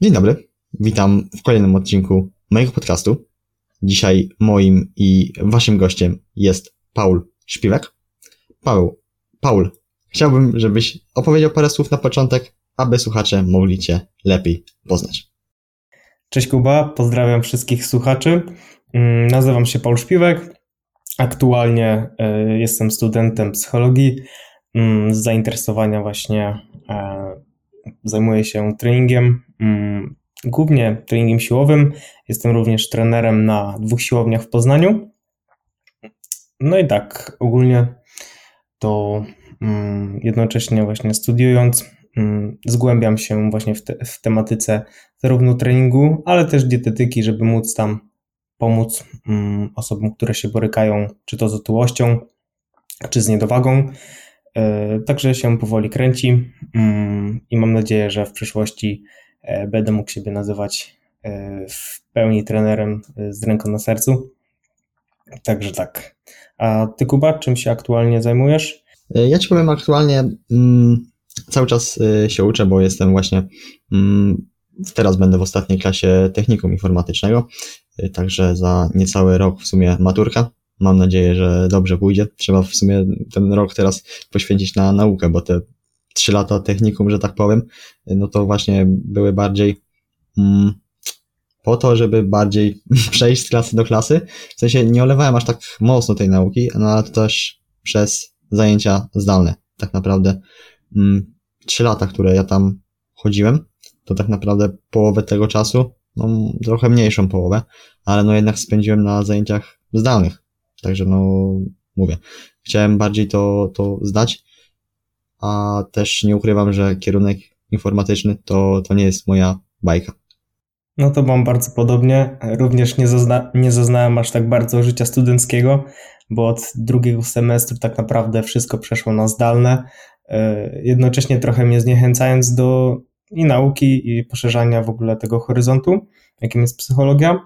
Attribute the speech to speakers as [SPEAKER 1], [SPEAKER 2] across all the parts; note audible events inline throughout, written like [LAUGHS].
[SPEAKER 1] Dzień dobry, witam w kolejnym odcinku mojego podcastu. Dzisiaj moim i waszym gościem jest Paul Śpiwek. Paul, Paul, chciałbym, żebyś opowiedział parę słów na początek, aby słuchacze mogli cię lepiej poznać.
[SPEAKER 2] Cześć Kuba, pozdrawiam wszystkich słuchaczy. Mm, nazywam się Paul Śpiwek. Aktualnie e, jestem studentem psychologii. Mm, z zainteresowania właśnie e, zajmuję się treningiem, mm, głównie treningiem siłowym. Jestem również trenerem na dwóch siłowniach w Poznaniu. No i tak, ogólnie to mm, jednocześnie właśnie studiując, mm, zgłębiam się właśnie w, te, w tematyce zarówno treningu, ale też dietetyki, żeby móc tam pomóc osobom, które się borykają czy to z otyłością, czy z niedowagą. E, także się powoli kręci mm, i mam nadzieję, że w przyszłości e, będę mógł siebie nazywać e, w pełni trenerem z ręką na sercu. Także tak. A ty, Kuba, czym się aktualnie zajmujesz?
[SPEAKER 1] Ja ci powiem aktualnie. Mm, cały czas się uczę, bo jestem właśnie. Mm, teraz będę w ostatniej klasie technikum informatycznego, także za niecały rok w sumie maturka. Mam nadzieję, że dobrze pójdzie. Trzeba w sumie ten rok teraz poświęcić na naukę, bo te trzy lata technikum, że tak powiem, no to właśnie były bardziej mm, po to, żeby bardziej [LAUGHS] przejść z klasy do klasy. W sensie nie olewałem aż tak mocno tej nauki, no ale to też przez zajęcia zdalne. Tak naprawdę mm, trzy lata, które ja tam chodziłem, to tak naprawdę połowę tego czasu, no trochę mniejszą połowę, ale no jednak spędziłem na zajęciach zdalnych. Także no, mówię, chciałem bardziej to, to zdać, a też nie ukrywam, że kierunek informatyczny to, to nie jest moja bajka.
[SPEAKER 2] No to mam bardzo podobnie. Również nie, zazna nie zaznałem aż tak bardzo życia studenckiego, bo od drugiego semestru tak naprawdę wszystko przeszło na zdalne, e, jednocześnie trochę mnie zniechęcając do i nauki, i poszerzania w ogóle tego horyzontu, jakim jest psychologia.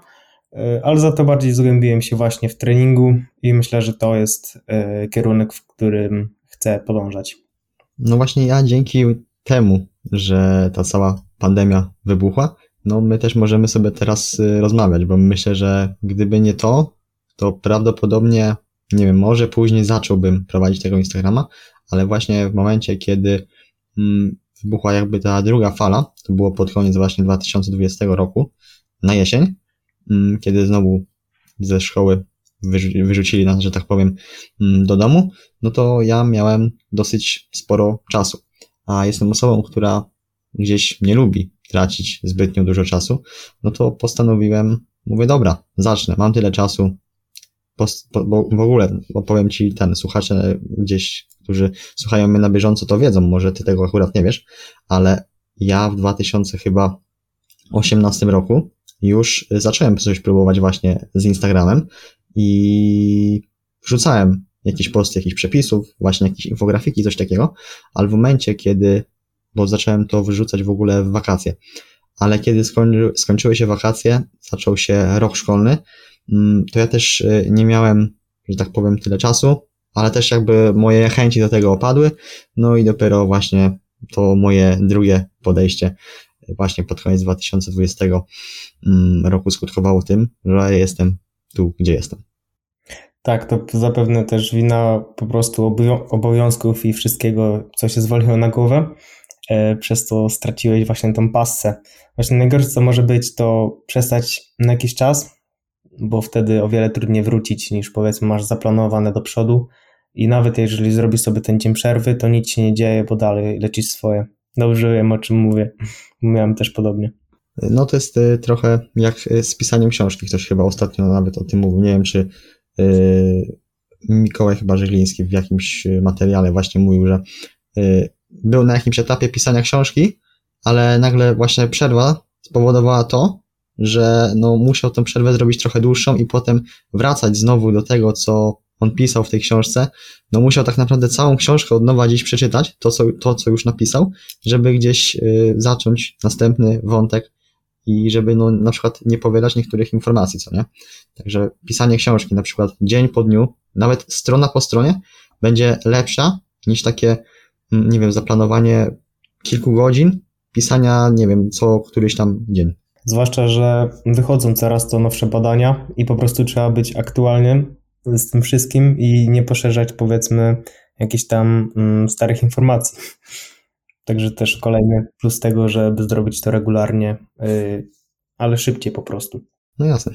[SPEAKER 2] E, ale za to bardziej zgłębiłem się właśnie w treningu i myślę, że to jest e, kierunek, w którym chcę podążać.
[SPEAKER 1] No właśnie ja dzięki temu, że ta cała pandemia wybuchła, no my też możemy sobie teraz y, rozmawiać, bo myślę, że gdyby nie to, to prawdopodobnie, nie wiem, może później zacząłbym prowadzić tego Instagrama, ale właśnie w momencie, kiedy mm, wybuchła jakby ta druga fala, to było pod koniec właśnie 2020 roku, na jesień, kiedy znowu ze szkoły wyrzucili nas, że tak powiem, mm, do domu, no to ja miałem dosyć sporo czasu. A jestem osobą, która gdzieś nie lubi tracić zbytnio dużo czasu, no to postanowiłem, mówię, dobra, zacznę, mam tyle czasu, po, bo w ogóle opowiem Ci ten, słuchacze gdzieś, którzy słuchają mnie na bieżąco, to wiedzą, może Ty tego akurat nie wiesz, ale ja w 2000 chyba 18 roku już zacząłem coś próbować właśnie z Instagramem i wrzucałem jakieś posty, jakichś przepisów, właśnie jakieś infografiki, coś takiego, ale w momencie, kiedy, bo zacząłem to wyrzucać w ogóle w wakacje, ale kiedy skończy, skończyły się wakacje, zaczął się rok szkolny, mm, to ja też y, nie miałem, że tak powiem, tyle czasu, ale też jakby moje chęci do tego opadły, no i dopiero właśnie to moje drugie podejście właśnie pod koniec 2020 mm, roku skutkowało tym, że jestem tu, gdzie jestem.
[SPEAKER 2] Tak, to zapewne też wina po prostu obowiązków i wszystkiego, co się zwoliło na głowę, e, przez to straciłeś właśnie tą passę. Właśnie najgorsze, co może być, to przestać na jakiś czas, bo wtedy o wiele trudniej wrócić niż powiedzmy masz zaplanowane do przodu i nawet jeżeli zrobisz sobie ten dzień przerwy, to nic się nie dzieje, bo dalej lecisz swoje. Dobrze wiem, o czym mówię. [LAUGHS] Miałem też podobnie.
[SPEAKER 1] No to jest y, trochę jak y, z pisaniem książki. Ktoś chyba ostatnio nawet o tym mówił. Nie wiem, czy y, Mikołaj chyba Żegliński w jakimś materiale właśnie mówił, że był na jakimś etapie pisania książki, ale nagle właśnie przerwa spowodowała to, że no musiał tę przerwę zrobić trochę dłuższą i potem wracać znowu do tego, co on pisał w tej książce, no musiał tak naprawdę całą książkę od nowa gdzieś przeczytać, to co, to, co już napisał, żeby gdzieś y, zacząć następny wątek i żeby no, na przykład nie powielać niektórych informacji, co nie? Także pisanie książki, na przykład dzień po dniu, nawet strona po stronie, będzie lepsza niż takie, mm, nie wiem, zaplanowanie kilku godzin pisania, nie wiem, co któryś tam dzień.
[SPEAKER 2] Zwłaszcza, że wychodzą coraz to nowsze badania i po prostu trzeba być aktualnym z tym wszystkim i nie poszerzać, powiedzmy, jakichś tam mm, starych informacji. [LAUGHS] Także też kolejny plus tego, żeby zrobić to regularnie, yy, ale szybciej po prostu.
[SPEAKER 1] No jasne.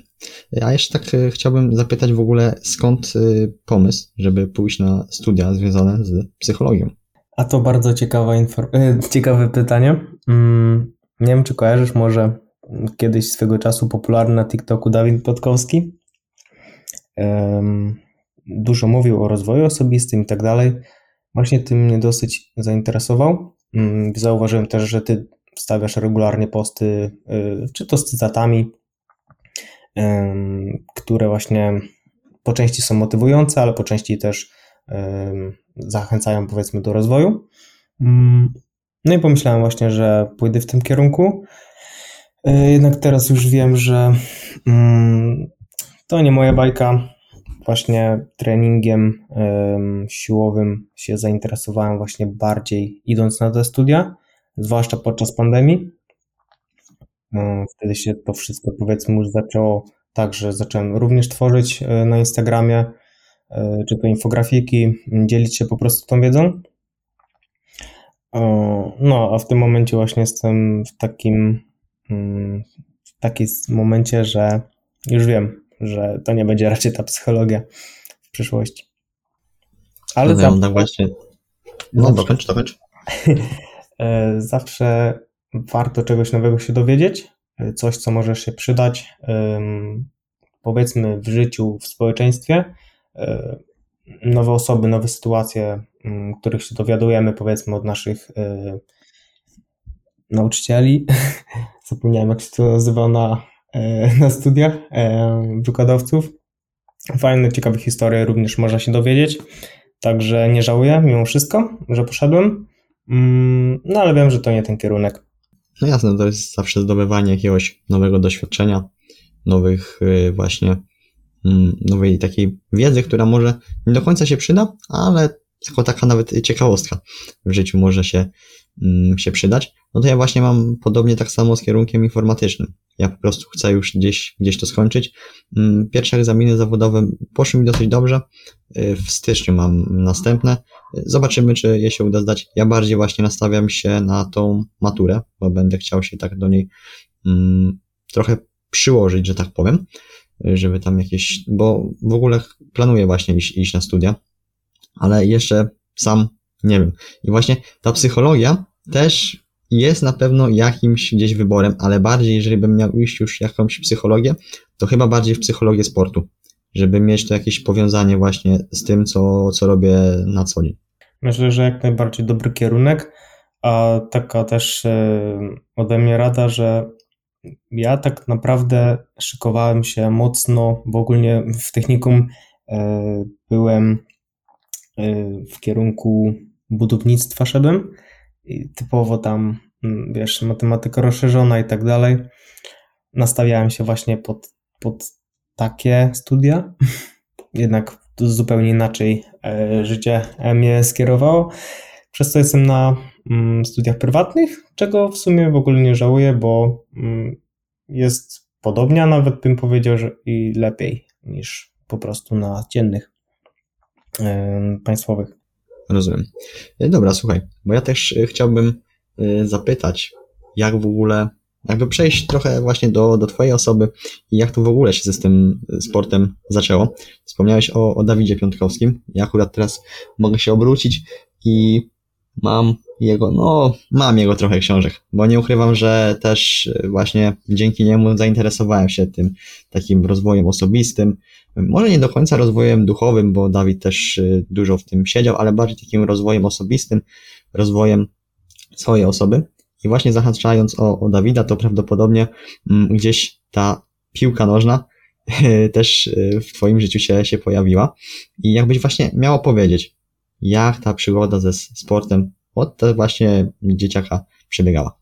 [SPEAKER 1] A jeszcze tak y, chciałbym zapytać w ogóle, skąd y, pomysł, żeby pójść na studia związane z psychologią?
[SPEAKER 2] A to bardzo ciekawa infor- ciekawe pytanie. Mm, nie wiem, czy kojarzysz może kiedyś swego czasu popularny na TikToku Dawid Podkowski. Dużo mówił o rozwoju osobistym i tak dalej. Właśnie tym mnie dosyć zainteresował. Um, zauważyłem też, że ty wstawiasz regularnie posty, y, czy to z cytatami, które właśnie po części są motywujące, ale po części też zachęcają powiedzmy do rozwoju. Mm, no i pomyślałem właśnie, że pójdę w tym kierunku. E, jednak teraz już wiem, że mm, to nie moja bajka. Właśnie treningiem siłowym się zainteresowałem właśnie bardziej idąc na te studia, zwłaszcza podczas pandemii. E, wtedy się to wszystko powiedzmy już zaczęło tak, że zacząłem również tworzyć e, na Instagramie, czy to infografiki, dzielić się po prostu tą wiedzą. No, a w tym momencie właśnie jestem w takim Mm, w takim momencie, że już wiem, że to nie będzie raczej ta psychologia w przyszłości.
[SPEAKER 1] Ale no, zawsze, właśnie. No, zawsze, dokończ, dokończ. [LAUGHS]
[SPEAKER 2] E, zawsze warto czegoś nowego się dowiedzieć, e, coś, co może się przydać, powiedzmy, w życiu, w społeczeństwie. E, nowe osoby, nowe sytuacje, mm, których się dowiadujemy, powiedzmy, od naszych nauczycieli, [LAUGHS] zapomniałem jak się to nazywa na, [LAUGHS] na studiach, e, wykładowców. Fajne, ciekawe historie również można się dowiedzieć, także nie żałuję mimo wszystko, że poszedłem, mm, no ale wiem, że to nie ten kierunek.
[SPEAKER 1] No jasne, to jest zawsze zdobywanie jakiegoś nowego doświadczenia, nowych y, właśnie, mm, nowej takiej wiedzy, która może nie do końca się przyda, ale jako taka nawet ciekawostka w życiu może się, mm, się przydać no to ja właśnie mam podobnie tak samo z kierunkiem informatycznym. Ja po prostu chcę już gdzieś, gdzieś to skończyć. Mm, pierwsze egzaminy zawodowe poszły mi dosyć dobrze. Y, w styczniu mam następne. Zobaczymy, czy je się uda zdać. Ja bardziej właśnie nastawiam się na tą maturę, bo będę chciał się tak do niej mm, trochę przyłożyć, że tak powiem, żeby tam jakieś, bo w ogóle planuję właśnie iść, iść na studia, ale jeszcze sam nie wiem. I właśnie ta psychologia też jest na pewno jakimś gdzieś wyborem, ale bardziej, jeżeli bym miał iść już jakąś psychologię, to chyba bardziej w psychologię sportu, żeby mieć to jakieś powiązanie właśnie z tym, co, co robię na co dzień.
[SPEAKER 2] Myślę, że jak najbardziej dobry kierunek, a taka też e, ode mnie rada, że ja tak naprawdę szykowałem się mocno, bo ogólnie w technikum e, byłem e, w kierunku budownictwa szedłem i typowo tam, mm, wiesz, matematyka rozszerzona i tak dalej. Nastawiałem się właśnie pod, pod takie studia, [LAUGHS] jednak zupełnie inaczej e, życie mnie skierowało, przez co jestem na mm, studiach prywatnych, czego w sumie w ogóle nie żałuję, bo mm, jest podobnie, a nawet bym powiedział, że i lepiej niż po prostu na dziennych państwowych.
[SPEAKER 1] Rozumiem. E, dobra, słuchaj, bo ja też e, chciałbym e, zapytać, jak w ogóle, jakby przejść trochę właśnie do, do Twojej osoby i jak to w ogóle się z tym sportem zaczęło. Wspomniałeś o, o Dawidzie Piątkowskim. Ja akurat teraz mogę się obrócić i mam jego, no, mam jego trochę książek, bo nie ukrywam, że też właśnie dzięki niemu zainteresowałem się tym takim rozwojem osobistym, może nie do końca rozwojem duchowym, bo Dawid też y, dużo w tym siedział, ale bardziej takim rozwojem osobistym, rozwojem swojej osoby. I właśnie zahaczając o, o Dawida, to prawdopodobnie mm, gdzieś ta piłka nożna [LAUGHS] też y, w Twoim życiu się, się pojawiła. I jakbyś właśnie miało powiedzieć, jak ta przygoda ze sportem od właśnie dzieciaka przebiegała.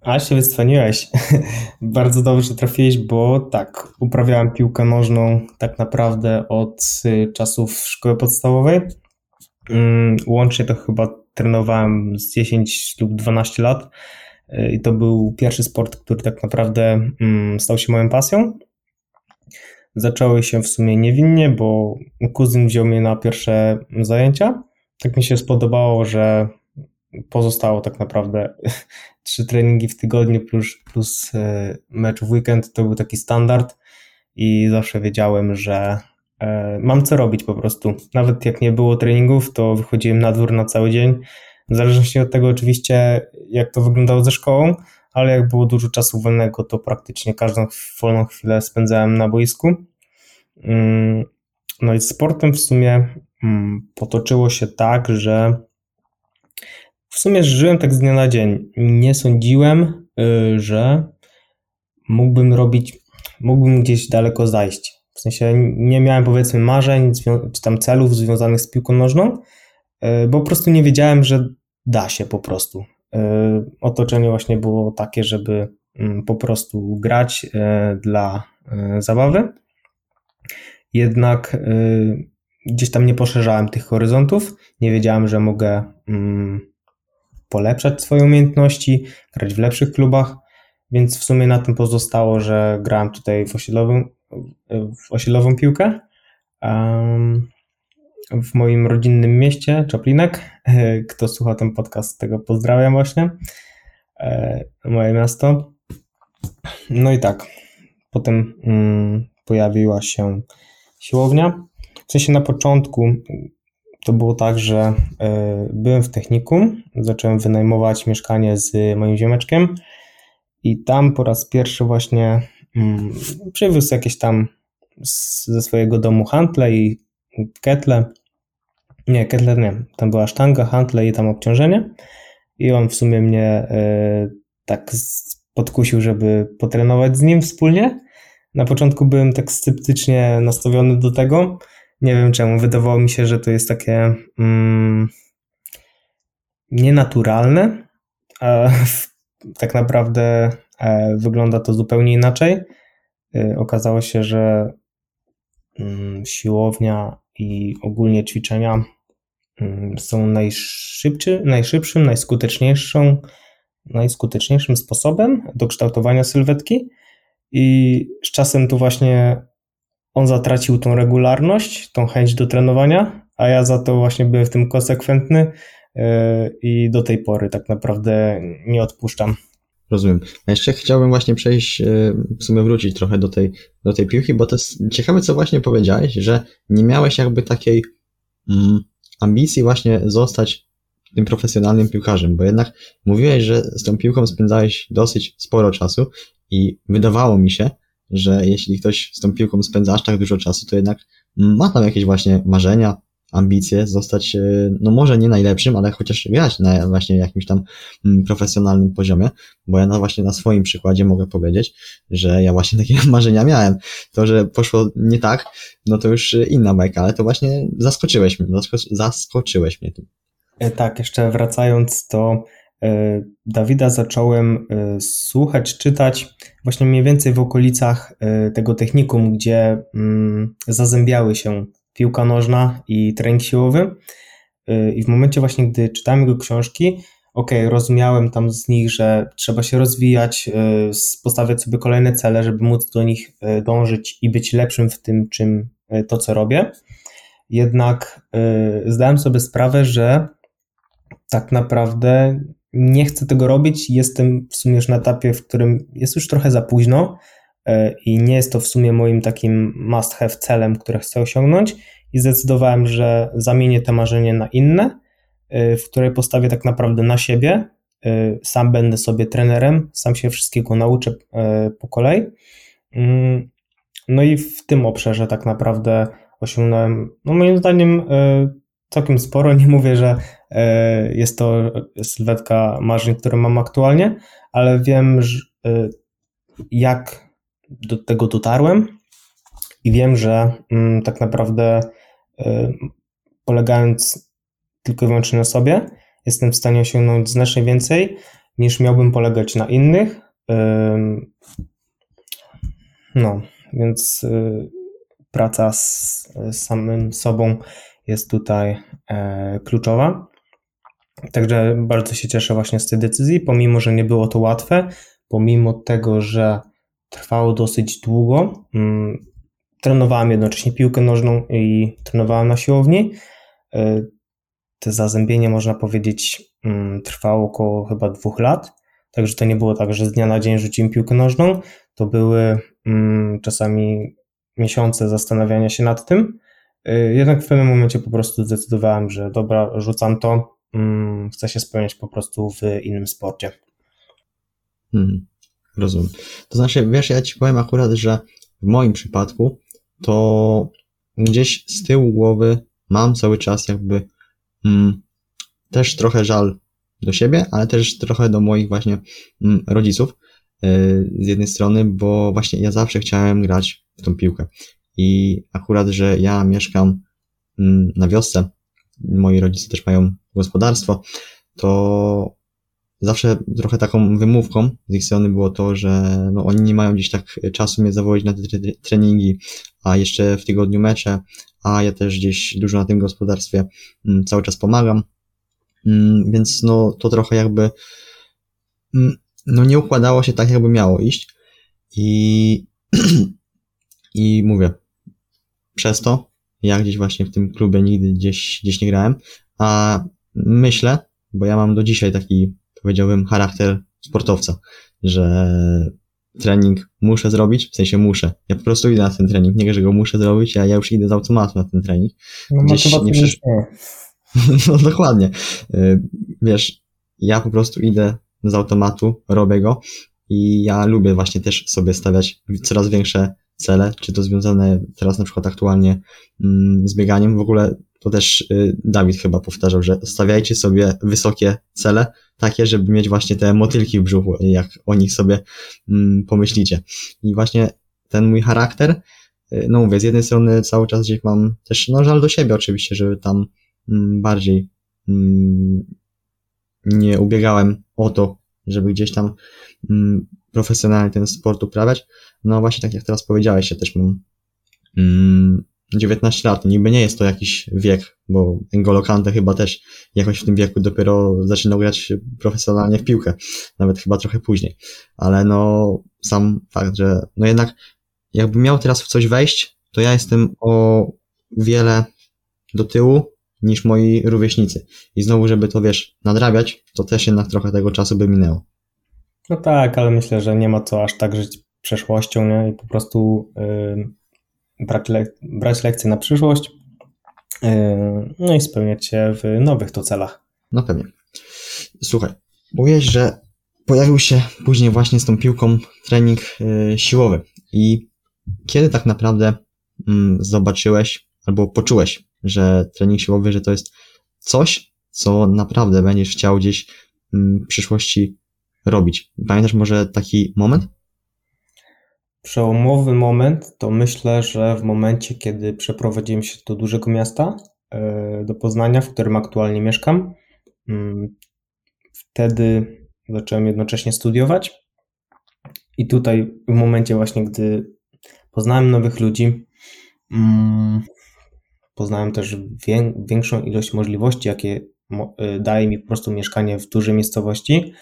[SPEAKER 2] A się wystrzeniłeś. [LAUGHS] Bardzo dobrze trafiłeś, bo tak, uprawiałem piłkę nożną tak naprawdę od y, czasów szkoły podstawowej. Mm, łącznie to chyba trenowałem z 10 lub 12 lat. i to był pierwszy sport, który tak naprawdę mm, stał się moją pasją. Zaczęły się w sumie niewinnie, bo kuzyn wziął mnie na pierwsze zajęcia. Tak mi się spodobało, że pozostało tak naprawdę [LAUGHS] trzy treningi w tygodniu plus, plus e, mecz w weekend. To był taki standard i zawsze wiedziałem, że e, mam co robić po prostu. Nawet jak nie było treningów, to wychodziłem na dwór na cały dzień. W zależności od tego oczywiście, jak to wyglądało ze szkołą, ale jak było dużo czasu wolnego, to praktycznie każdą wolną chwilę spędzałem na boisku. Mm, no i sportem w sumie mm, potoczyło się tak, że w sumie żyłem tak z dnia na dzień. Nie sądziłem, y, że mógłbym robić, mógłbym gdzieś daleko zajść. W sensie nie miałem powiedzmy marzeń czy tam celów związanych z piłką nożną, y, bo po prostu nie wiedziałem, że da się po prostu. Y, otoczenie właśnie było takie, żeby mm, po prostu grać dla zabawy. Jednak gdzieś tam nie poszerzałem tych horyzontów. Nie wiedziałem, że mogę mm, polepszać swoje umiejętności, grać w lepszych klubach, więc w sumie na tym pozostało, że grałem tutaj w osiedlową, w osiedlową piłkę. W moim rodzinnym mieście, Czoplinek. [LAUGHS] Kto słucha ten podcast, tego pozdrawiam właśnie. E, moje miasto. No i tak. Potem mm, pojawiła się siłownia. W sensie na początku to było tak, że e, byłem w technikum, zacząłem wynajmować mieszkanie z moim ziomeczkiem i tam po raz pierwszy właśnie mm, przywiózł jakieś tam ze swojego domu hantle i ketle. Nie, ketle nie. Tam była sztanga, hantle i tam obciążenie. I on w sumie mnie y, tak podkusił, żeby potrenować z nim wspólnie. Na początku byłem tak sceptycznie nastawiony do tego, nie wiem czemu, wydawało mi się, że to jest takie mm, nienaturalne, tak naprawdę e, wygląda to zupełnie inaczej. E, okazało się, że mm, siłownia i ogólnie ćwiczenia mm, są najszybszy, najszybszym, najskuteczniejszą, najskuteczniejszym sposobem do kształtowania sylwetki i z czasem tu właśnie on zatracił tą regularność, tą chęć do trenowania, a ja za to właśnie byłem w tym konsekwentny e, i do tej pory tak naprawdę nie odpuszczam.
[SPEAKER 1] Rozumiem. A jeszcze chciałbym właśnie przejść, e, w sumie wrócić trochę do tej, do tej piłki, bo to jest ciekawe, co właśnie powiedziałeś, że nie miałeś jakby takiej mm, ambicji właśnie zostać tym profesjonalnym piłkarzem, bo jednak mówiłeś, że z tą piłką spędzałeś dosyć sporo czasu i wydawało mi się, że jeśli ktoś z tą piłką spędza aż tak dużo czasu, to jednak ma tam jakieś właśnie marzenia, ambicje, zostać, e, no może nie najlepszym, ale chociaż grać na właśnie jakimś tam mm, profesjonalnym poziomie, bo ja na właśnie na swoim przykładzie mogę powiedzieć, że ja właśnie [LAUGHS] takie marzenia miałem. To, że poszło nie tak, no to już inna bajka, ale to właśnie zaskoczyłeś mnie, zaskoczyłeś mnie tu.
[SPEAKER 2] E, tak, jeszcze wracając, to Dawida zacząłem e, słuchać, czytać właśnie mniej więcej w okolicach e, tego technikum, gdzie mm, zazębiały się piłka nożna i trening siłowy. I w momencie właśnie, gdy czytałem jego książki, ok, rozumiałem tam z nich, że trzeba się rozwijać, postawiać sobie kolejne cele, żeby móc do nich dążyć i być lepszym w tym, czym to, co robię. Jednak zdałem sobie sprawę, że tak naprawdę nie chcę tego robić. Jestem w sumie już na etapie, w którym jest już trochę za późno e, i nie jest to w sumie moim takim must have celem, który chcę osiągnąć. I zdecydowałem, że zamienię te marzenie na inne, e, w której postawię tak naprawdę na siebie. E, sam będę sobie trenerem, sam się wszystkiego nauczę po kolei. Mm, no i w tym obszarze tak naprawdę osiągnąłem, no moim zdaniem, całkiem sporo. [LAUGHS] Nie mówię, że jest to sylwetka marzeń, które mam aktualnie, ale wiem, e, jak do tego dotarłem i wiem, że mm, tak naprawdę e, polegając tylko i wyłącznie na sobie, jestem w stanie osiągnąć znacznie więcej niż miałbym polegać na innych. No, więc praca z samym sobą jest tutaj e, kluczowa. Także bardzo się cieszę właśnie z tej decyzji, pomimo, że nie było to łatwe, pomimo tego, że trwało dosyć długo. Mm, trenowałem jednocześnie piłkę nożną i trenowałem na siłowni. E, te zazębienie, można powiedzieć, mm, trwało około chyba dwóch lat. Także to nie było tak, że z dnia na dzień rzuciłem piłkę nożną. To były mm, czasami miesiące zastanawiania się nad tym. E, jednak w pewnym momencie po prostu zdecydowałem, że dobra, rzucam to, chcę się spełniać po prostu w innym sporcie.
[SPEAKER 1] Hmm, rozumiem. To znaczy, wiesz, ja ci powiem akurat, że w moim przypadku to gdzieś z tyłu głowy mam cały czas jakby mm, też trochę żal do siebie, ale też trochę do moich właśnie mm, rodziców yy, z jednej strony, bo właśnie ja zawsze chciałem grać w tą piłkę. I akurat, że ja mieszkam mm, na wiosce, moi rodzice też mają gospodarstwo, to zawsze trochę taką wymówką z ich strony było to, że no, oni nie mają gdzieś tak czasu mnie zawołać na te treningi, a jeszcze w tygodniu mecze, a ja też gdzieś dużo na tym gospodarstwie mm, cały czas pomagam, mm, więc no to trochę jakby mm, no nie układało się tak, jakby miało iść. I [CLEARS THROAT] i mówię, przez to ja gdzieś właśnie w tym klubie nigdy gdzieś, gdzieś nie grałem, a myślę, bo ja mam do dzisiaj taki powiedziałbym, charakter sportowca, że trening muszę zrobić, w sensie muszę. Ja po prostu idę na ten trening, nie że go muszę zrobić, a ja już idę z automatu na ten trening.
[SPEAKER 2] No, Gdzieś nie. [LAUGHS]
[SPEAKER 1] No dokładnie. Y, wiesz, ja po prostu idę z automatu, robię go i ja lubię właśnie też sobie stawiać coraz większe cele, czy to związane teraz na przykład aktualnie mm, z bieganiem. W ogóle to też y, Dawid chyba powtarzał, że stawiajcie sobie wysokie cele, takie, żeby mieć właśnie te motylki w brzuchu, jak o nich sobie mm, pomyślicie. I właśnie ten mój charakter, y, no mówię, z jednej strony cały czas gdzieś mam też, no żal do siebie oczywiście, żeby tam mm, bardziej nie ubiegałem o to, żeby gdzieś tam profesjonalnie ten sport uprawiać. No właśnie tak jak teraz powiedziałeś, ja też mam 19 lat, niby nie jest to jakiś wiek, bo N'Golo Kante chyba też jakoś w tym wieku dopiero zaczynał grać profesjonalnie w piłkę, nawet chyba trochę później, ale no sam fakt, że no jednak jakby miał teraz w coś wejść, to ja jestem o wiele do tyłu niż moi rówieśnicy. I znowu, żeby to wiesz, nadrabiać, to też jednak trochę tego czasu by minęło.
[SPEAKER 2] No tak, ale myślę, że nie ma co aż tak żyć przeszłością nie? i po prostu yy, brać, le brać lekcje na przyszłość, yy, no i spełniać się w nowych to celach.
[SPEAKER 1] No pewnie. Słuchaj, mówiłeś, że pojawił się później właśnie z tą piłką trening yy, siłowy i kiedy tak naprawdę mm, zobaczyłeś albo poczułeś, że trening siłowy, że to jest coś, co naprawdę będziesz chciał gdzieś mm, w przyszłości robić. Pamiętasz może taki moment?
[SPEAKER 2] Przełomowy moment to myślę, że w momencie, kiedy przeprowadziłem się do dużego miasta, e, do Poznania, w którym aktualnie mieszkam. Mm, wtedy zacząłem jednocześnie studiować. I tutaj, w momencie właśnie, gdy poznałem nowych ludzi, mm, poznałem też większą ilość możliwości, jakie e, daje mi po prostu mieszkanie w dużej miejscowości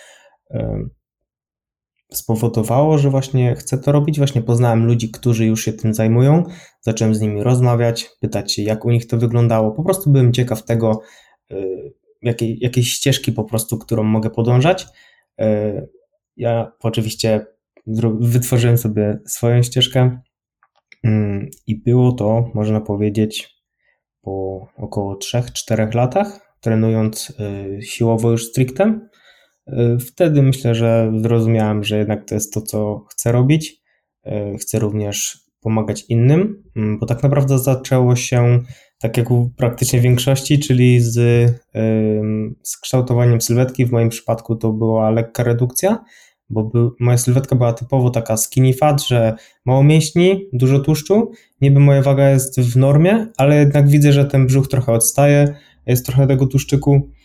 [SPEAKER 2] spowodowało, że właśnie chcę to robić. Właśnie poznałem ludzi, którzy już się tym zajmują, zacząłem z nimi rozmawiać, pytać się, jak u nich to wyglądało. Po prostu byłem ciekaw tego, y, jakiej, jakiej ścieżki po prostu, którą mogę podążać. Y, ja oczywiście wytworzyłem sobie swoją ścieżkę mm, i było to, można powiedzieć, po około 3-4 latach, trenując y, siłowo już stricte, Y, wtedy myślę, że zrozumiałem, że jednak to jest to, co chcę robić. Y, chcę również pomagać innym, mm, bo tak naprawdę zaczęło się tak jak u praktycznie większości, czyli z, z kształtowaniem sylwetki. W moim przypadku to była lekka redukcja, bo moja sylwetka była typowo taka skinny fat, że mało mięśni, dużo tłuszczu. Niby moja waga jest w normie, ale jednak widzę, że ten brzuch trochę odstaje, jest trochę tego tłuszczyku E,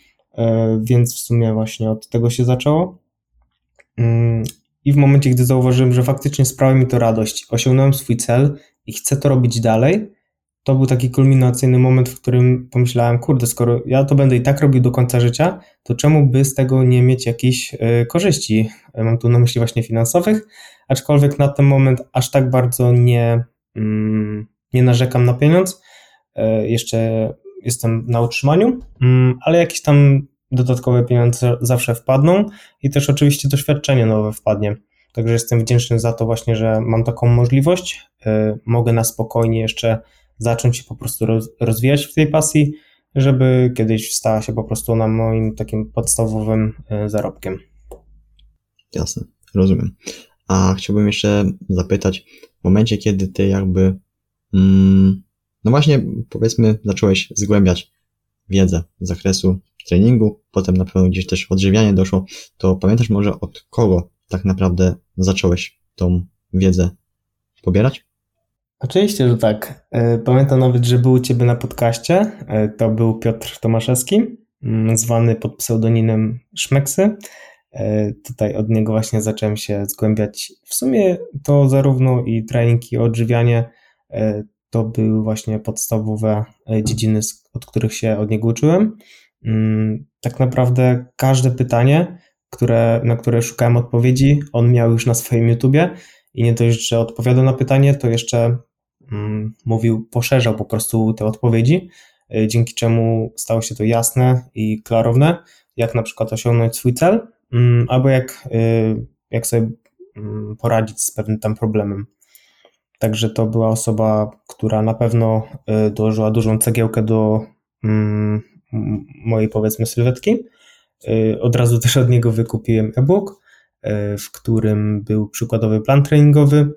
[SPEAKER 2] więc w sumie właśnie od tego się zaczęło. Mm, I w momencie, gdy zauważyłem, że faktycznie sprawia mi to radość, osiągnąłem swój cel i chcę to robić dalej, to był taki kulminacyjny moment, w którym pomyślałem, kurde, skoro ja to będę i tak robił do końca życia, to czemu by z tego nie mieć jakichś y, korzyści? Mam tu na myśli właśnie finansowych, aczkolwiek na ten moment aż tak bardzo nie, mm, nie narzekam na pieniądz. Jeszcze jestem na utrzymaniu, mm, ale jakieś tam dodatkowe pieniądze zawsze wpadną i też oczywiście doświadczenie nowe wpadnie. Także jestem wdzięczny za to właśnie, że mam taką możliwość. Y, mogę na spokojnie jeszcze zacząć się po prostu rozwijać w tej pasji, żeby kiedyś stała się po prostu na moim takim podstawowym y, zarobkiem.
[SPEAKER 1] Jasne, rozumiem. A chciałbym jeszcze zapytać, w momencie, kiedy ty jakby, mm, no właśnie, powiedzmy, zacząłeś zgłębiać wiedzę z zakresu treningu, potem na pewno gdzieś też odżywianie doszło, to pamiętasz może od kogo tak naprawdę zacząłeś tą wiedzę pobierać?
[SPEAKER 2] Oczywiście, że tak. E, pamiętam nawet, że był u Ciebie na podcaście. E, to był Piotr Tomaszewski, mm, zwany pod pseudonimem Szmeksy. E, tutaj od niego właśnie zacząłem się zgłębiać. W sumie to zarówno i trening, i odżywianie to były właśnie podstawowe dziedziny, od których się od niego uczyłem. Mm, tak naprawdę każde pytanie, które, na które szukałem odpowiedzi, on miał już na swoim YouTubie i nie dość, że odpowiadał na pytanie, to jeszcze mm, mówił, poszerzał po prostu te odpowiedzi, y, dzięki czemu stało się to jasne i klarowne, jak na przykład osiągnąć swój cel, mm, albo jak, y, jak sobie poradzić z pewnym tam problemem. Także to była osoba, która na pewno y, dołożyła dużą cegiełkę do mojej powiedzmy sylwetki. Y, od razu też od niego wykupiłem e-book, y, w którym był przykładowy plan treningowy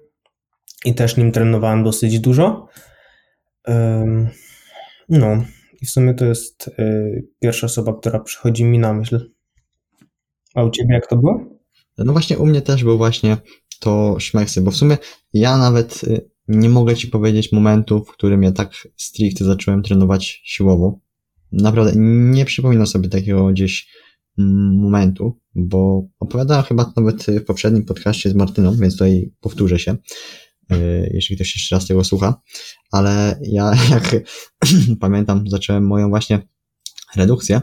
[SPEAKER 2] i też nim trenowałem dosyć dużo. No i w sumie to jest pierwsza osoba, która przychodzi mi na myśl. A u ciebie jak to było?
[SPEAKER 1] No właśnie u mnie też był właśnie to szmeksy, bo w sumie ja nawet nie mogę ci powiedzieć momentu, w którym ja tak stricte zacząłem trenować siłowo naprawdę nie przypominam sobie takiego gdzieś mm, momentu, bo opowiadałem chyba nawet w poprzednim podcaście z Martyną, więc tutaj powtórzę się, y, jeśli ktoś jeszcze raz tego słucha, ale ja [LAUGHS] jak [CLEARS THROAT] pamiętam, zacząłem moją właśnie redukcję,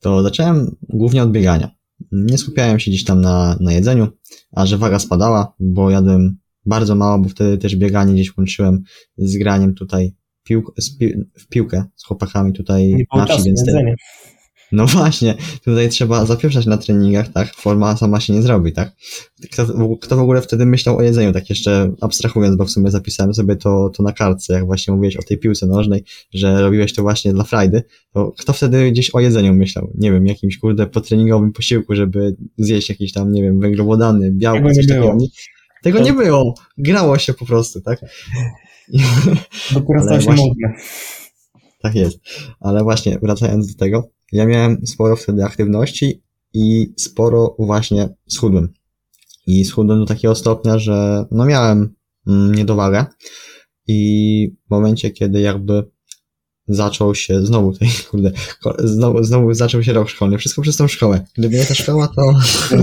[SPEAKER 1] to zacząłem głównie od biegania. Nie skupiałem się gdzieś tam na, na jedzeniu, a że waga spadała, bo jadłem bardzo mało, bo wtedy też bieganie gdzieś łączyłem z graniem tutaj pił, pi, w piłkę z chłopakami tutaj
[SPEAKER 2] na wsi, więc te,
[SPEAKER 1] no właśnie, tutaj trzeba zapieprzać na treningach, tak? Forma sama się nie zrobi, tak? Kto, kto w ogóle wtedy myślał o jedzeniu, tak jeszcze abstrahując, bo w sumie zapisałem sobie to, to na kartce, jak właśnie mówiłeś o tej piłce nożnej, że robiłeś to właśnie dla frajdy, to kto wtedy gdzieś o jedzeniu myślał? Nie wiem, jakimś kurde potreningowym posiłku, żeby zjeść jakiś tam, nie wiem, węglowodany, białko, coś takiego. Tego nie było. Grało się po prostu, tak?
[SPEAKER 2] Dopiero [LAUGHS] stało się właśnie, modne.
[SPEAKER 1] Tak jest. Ale właśnie, wracając do tego, ja miałem sporo wtedy aktywności i sporo właśnie schudłem. I schudłem do takiego stopnia, że no miałem mm, niedowagę i w momencie, kiedy jakby zaczął się, znowu tej, kurde, znowu, znowu zaczął się rok szkolny, wszystko przez tą szkołę. Gdyby nie ta szkoła, to [LAUGHS]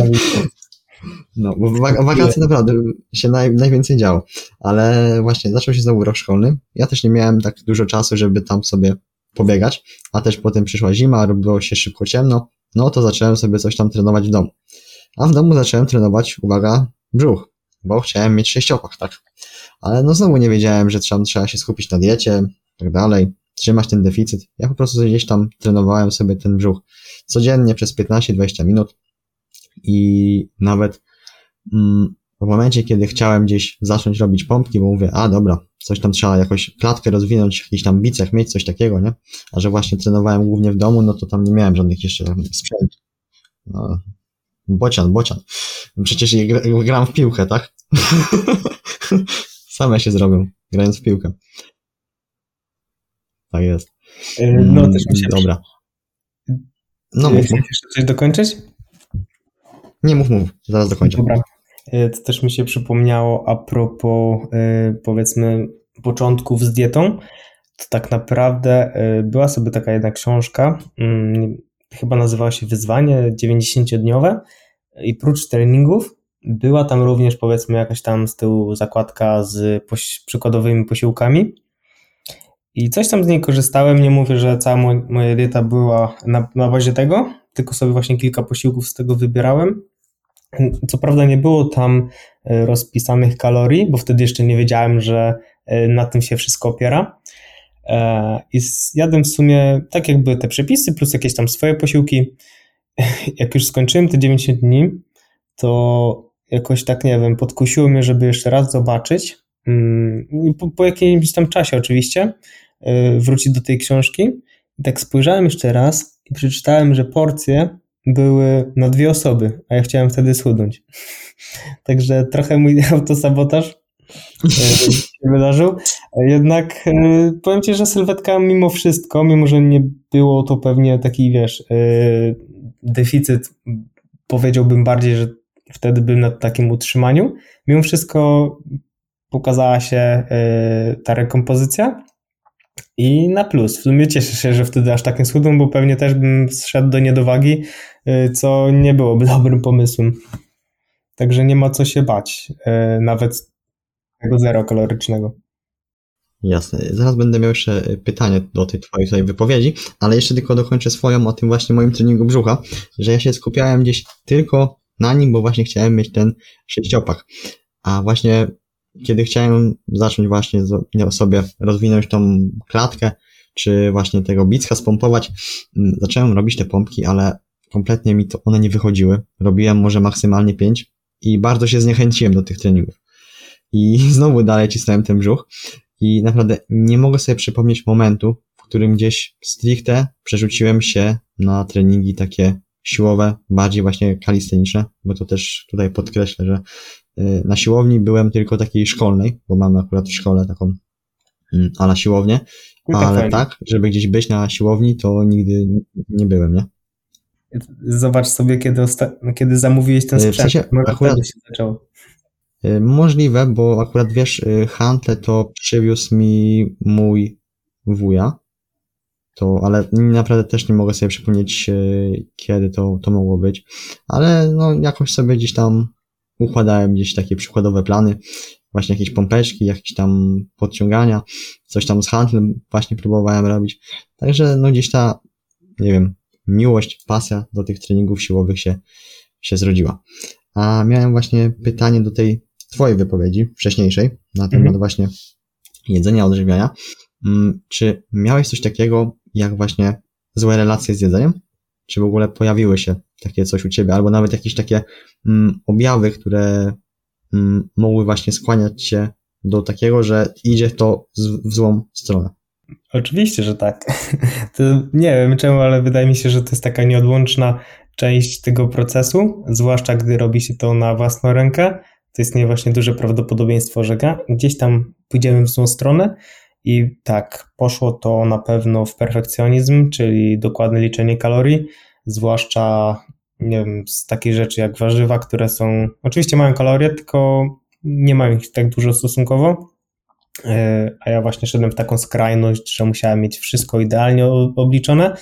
[SPEAKER 1] No, bo w wakacje naprawdę się naj, najwięcej działo. Ale właśnie zaczął się znowu rok szkolny. Ja też nie miałem tak dużo czasu, żeby tam sobie pobiegać, a też potem przyszła zima, robiło się szybko ciemno, no to zacząłem sobie coś tam trenować w domu. A w domu zacząłem trenować, uwaga, brzuch, bo chciałem mieć sześciopak, tak. Ale no znowu nie wiedziałem, że trzeba, trzeba się skupić na diecie, tak dalej, trzymać ten deficyt. Ja po prostu gdzieś tam trenowałem sobie ten brzuch codziennie przez 15-20 minut i nawet mm, w momencie, kiedy chciałem gdzieś zacząć robić pompki, bo mówię, a dobra, coś tam trzeba jakoś klatkę rozwinąć, jakiś tam bicek mieć, coś takiego, nie? A że właśnie trenowałem głównie w domu, no to tam nie miałem żadnych jeszcze sprzętów. No, bocian, bocian. Przecież gram w piłkę, tak? [LAUGHS] Same się zrobią, grając w piłkę. Tak jest.
[SPEAKER 2] E, no, też mi się...
[SPEAKER 1] Dobra.
[SPEAKER 2] No, mów, mów. jeszcze coś dokończyć?
[SPEAKER 1] Nie mów, mów, zaraz dokończę. Dobra.
[SPEAKER 2] E, to też mi się przypomniało a propos e, powiedzmy początków z dietą. To tak naprawdę e, była sobie taka jedna książka, mm, chyba nazywała się Wyzwanie 90-dniowe i prócz treningów była tam również powiedzmy jakaś tam z tyłu zakładka z poś przykładowymi posiłkami I coś tam z niej korzystałem. Nie mówię, że cała moja dieta była na, na bazie tego, tylko sobie właśnie kilka posiłków z tego wybierałem. Co prawda nie było tam e, rozpisanych kalorii, bo wtedy jeszcze nie wiedziałem, że e, na tym się wszystko opiera. E, I jadłem w sumie tak jakby te przepisy plus jakieś tam swoje posiłki. [LAUGHS] Jak już skończyłem te 90 dni, to jakoś tak, nie wiem, podkusiło mnie, żeby jeszcze raz zobaczyć. Mm, po, po jakimś tam czasie oczywiście wrócić do tej książki. I tak spojrzałem jeszcze raz i przeczytałem, że porcje były na dwie osoby, a ja chciałem wtedy schudnąć. [LAUGHS] Także trochę mój [LAUGHS] autosabotaż e, [LAUGHS] się wydarzył. Jednak e, powiem Ci, że sylwetka mimo wszystko, mimo że nie było to pewnie taki, wiesz, e, deficyt, powiedziałbym bardziej, że wtedy bym na takim utrzymaniu, mimo wszystko pokazała się ta rekompozycja i na plus. W sumie cieszę się, że wtedy aż tak nie schudłem, bo pewnie też bym zszedł do niedowagi, y, co nie byłoby [LAUGHS] dobrym pomysłem. Także nie ma co się bać, y, nawet tego zero kalorycznego.
[SPEAKER 1] Jasne. Zaraz będę miał jeszcze pytanie do tej twojej tutaj wypowiedzi, ale jeszcze tylko dokończę swoją o tym właśnie moim treningu brzucha, że ja się skupiałem gdzieś tylko na nim, bo właśnie chciałem mieć ten sześciopak. A właśnie kiedy chciałem zacząć właśnie sobie rozwinąć tą klatkę, czy właśnie tego bicka spompować, mm, zacząłem robić te pompki, ale kompletnie mi to one nie wychodziły. Robiłem może maksymalnie 5 i bardzo się zniechęciłem do tych treningów. I [LAUGHS] znowu dalej cisnąłem ten brzuch i naprawdę nie mogę sobie przypomnieć momentu, w którym gdzieś stricte przerzuciłem się na treningi takie siłowe, bardziej właśnie kalisteniczne, bo to też tutaj podkreślę, że Y, na siłowni byłem tylko takiej szkolnej, bo mamy akurat w szkole taką mm, a na siłownię, no ale fajnie. tak, żeby gdzieś być na siłowni, to nigdy nie byłem, nie?
[SPEAKER 2] Zobacz sobie, kiedy, kiedy zamówiłeś ten sprzęt. W sensie, akurat, się zaczęło.
[SPEAKER 1] Y, możliwe, bo akurat wiesz, y, Hantle to przywiózł mi mój wuja, to, ale naprawdę też nie mogę sobie przypomnieć, kiedy to, to mogło być, ale no jakoś sobie gdzieś tam układałem gdzieś takie przykładowe plany, właśnie jakieś pompeczki, jakieś tam podciągania, coś tam z handlem właśnie próbowałem robić. Także no gdzieś ta, nie wiem, miłość, pasja do tych treningów siłowych się, się zrodziła. A miałem właśnie pytanie do tej twojej wypowiedzi wcześniejszej na temat mhm. właśnie jedzenia, odżywiania. Mm, czy miałeś coś takiego, jak właśnie złe relacje z jedzeniem? Czy w ogóle pojawiły się takie coś u ciebie, albo nawet jakieś takie mm, objawy, które mm, mogły właśnie skłaniać cię do takiego, że idzie to w złą stronę.
[SPEAKER 2] Oczywiście, że tak. [LAUGHS] To nie wiem czemu, ale wydaje mi się, że to jest taka nieodłączna część tego procesu, zwłaszcza gdy robi się to na własną rękę. To istnieje właśnie duże prawdopodobieństwo, że gdzieś tam pójdziemy w złą stronę. I tak, poszło to na pewno w perfekcjonizm, czyli dokładne liczenie kalorii, zwłaszcza nie wiem, z takich rzeczy jak warzywa, które są, oczywiście mają kalorie, tylko nie mają ich tak dużo stosunkowo. E, a ja właśnie szedłem w taką skrajność, że musiałem mieć wszystko idealnie obliczone.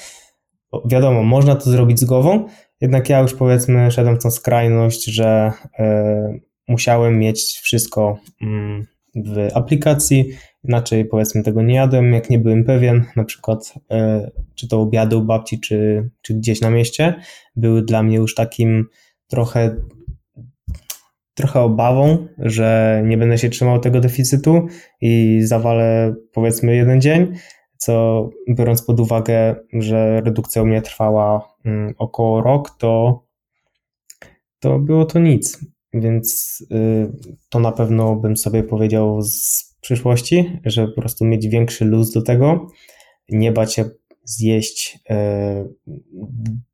[SPEAKER 2] Wiadomo, można to zrobić z głową, jednak ja już powiedzmy szedłem w tą skrajność, że e, musiałem mieć wszystko mm, w aplikacji, inaczej powiedzmy tego nie jadłem, jak nie byłem pewien, na przykład e, czy to obiady u babci, czy, czy gdzieś na mieście, były dla mnie już takim trochę trochę obawą, że nie będę się trzymał tego deficytu i zawalę powiedzmy jeden dzień, co biorąc pod uwagę, że redukcja u mnie trwała mm, około rok, to, to było to nic. Więc y, to na pewno bym sobie powiedział z przyszłości, żeby po prostu mieć większy luz do tego, nie bać się zjeść e,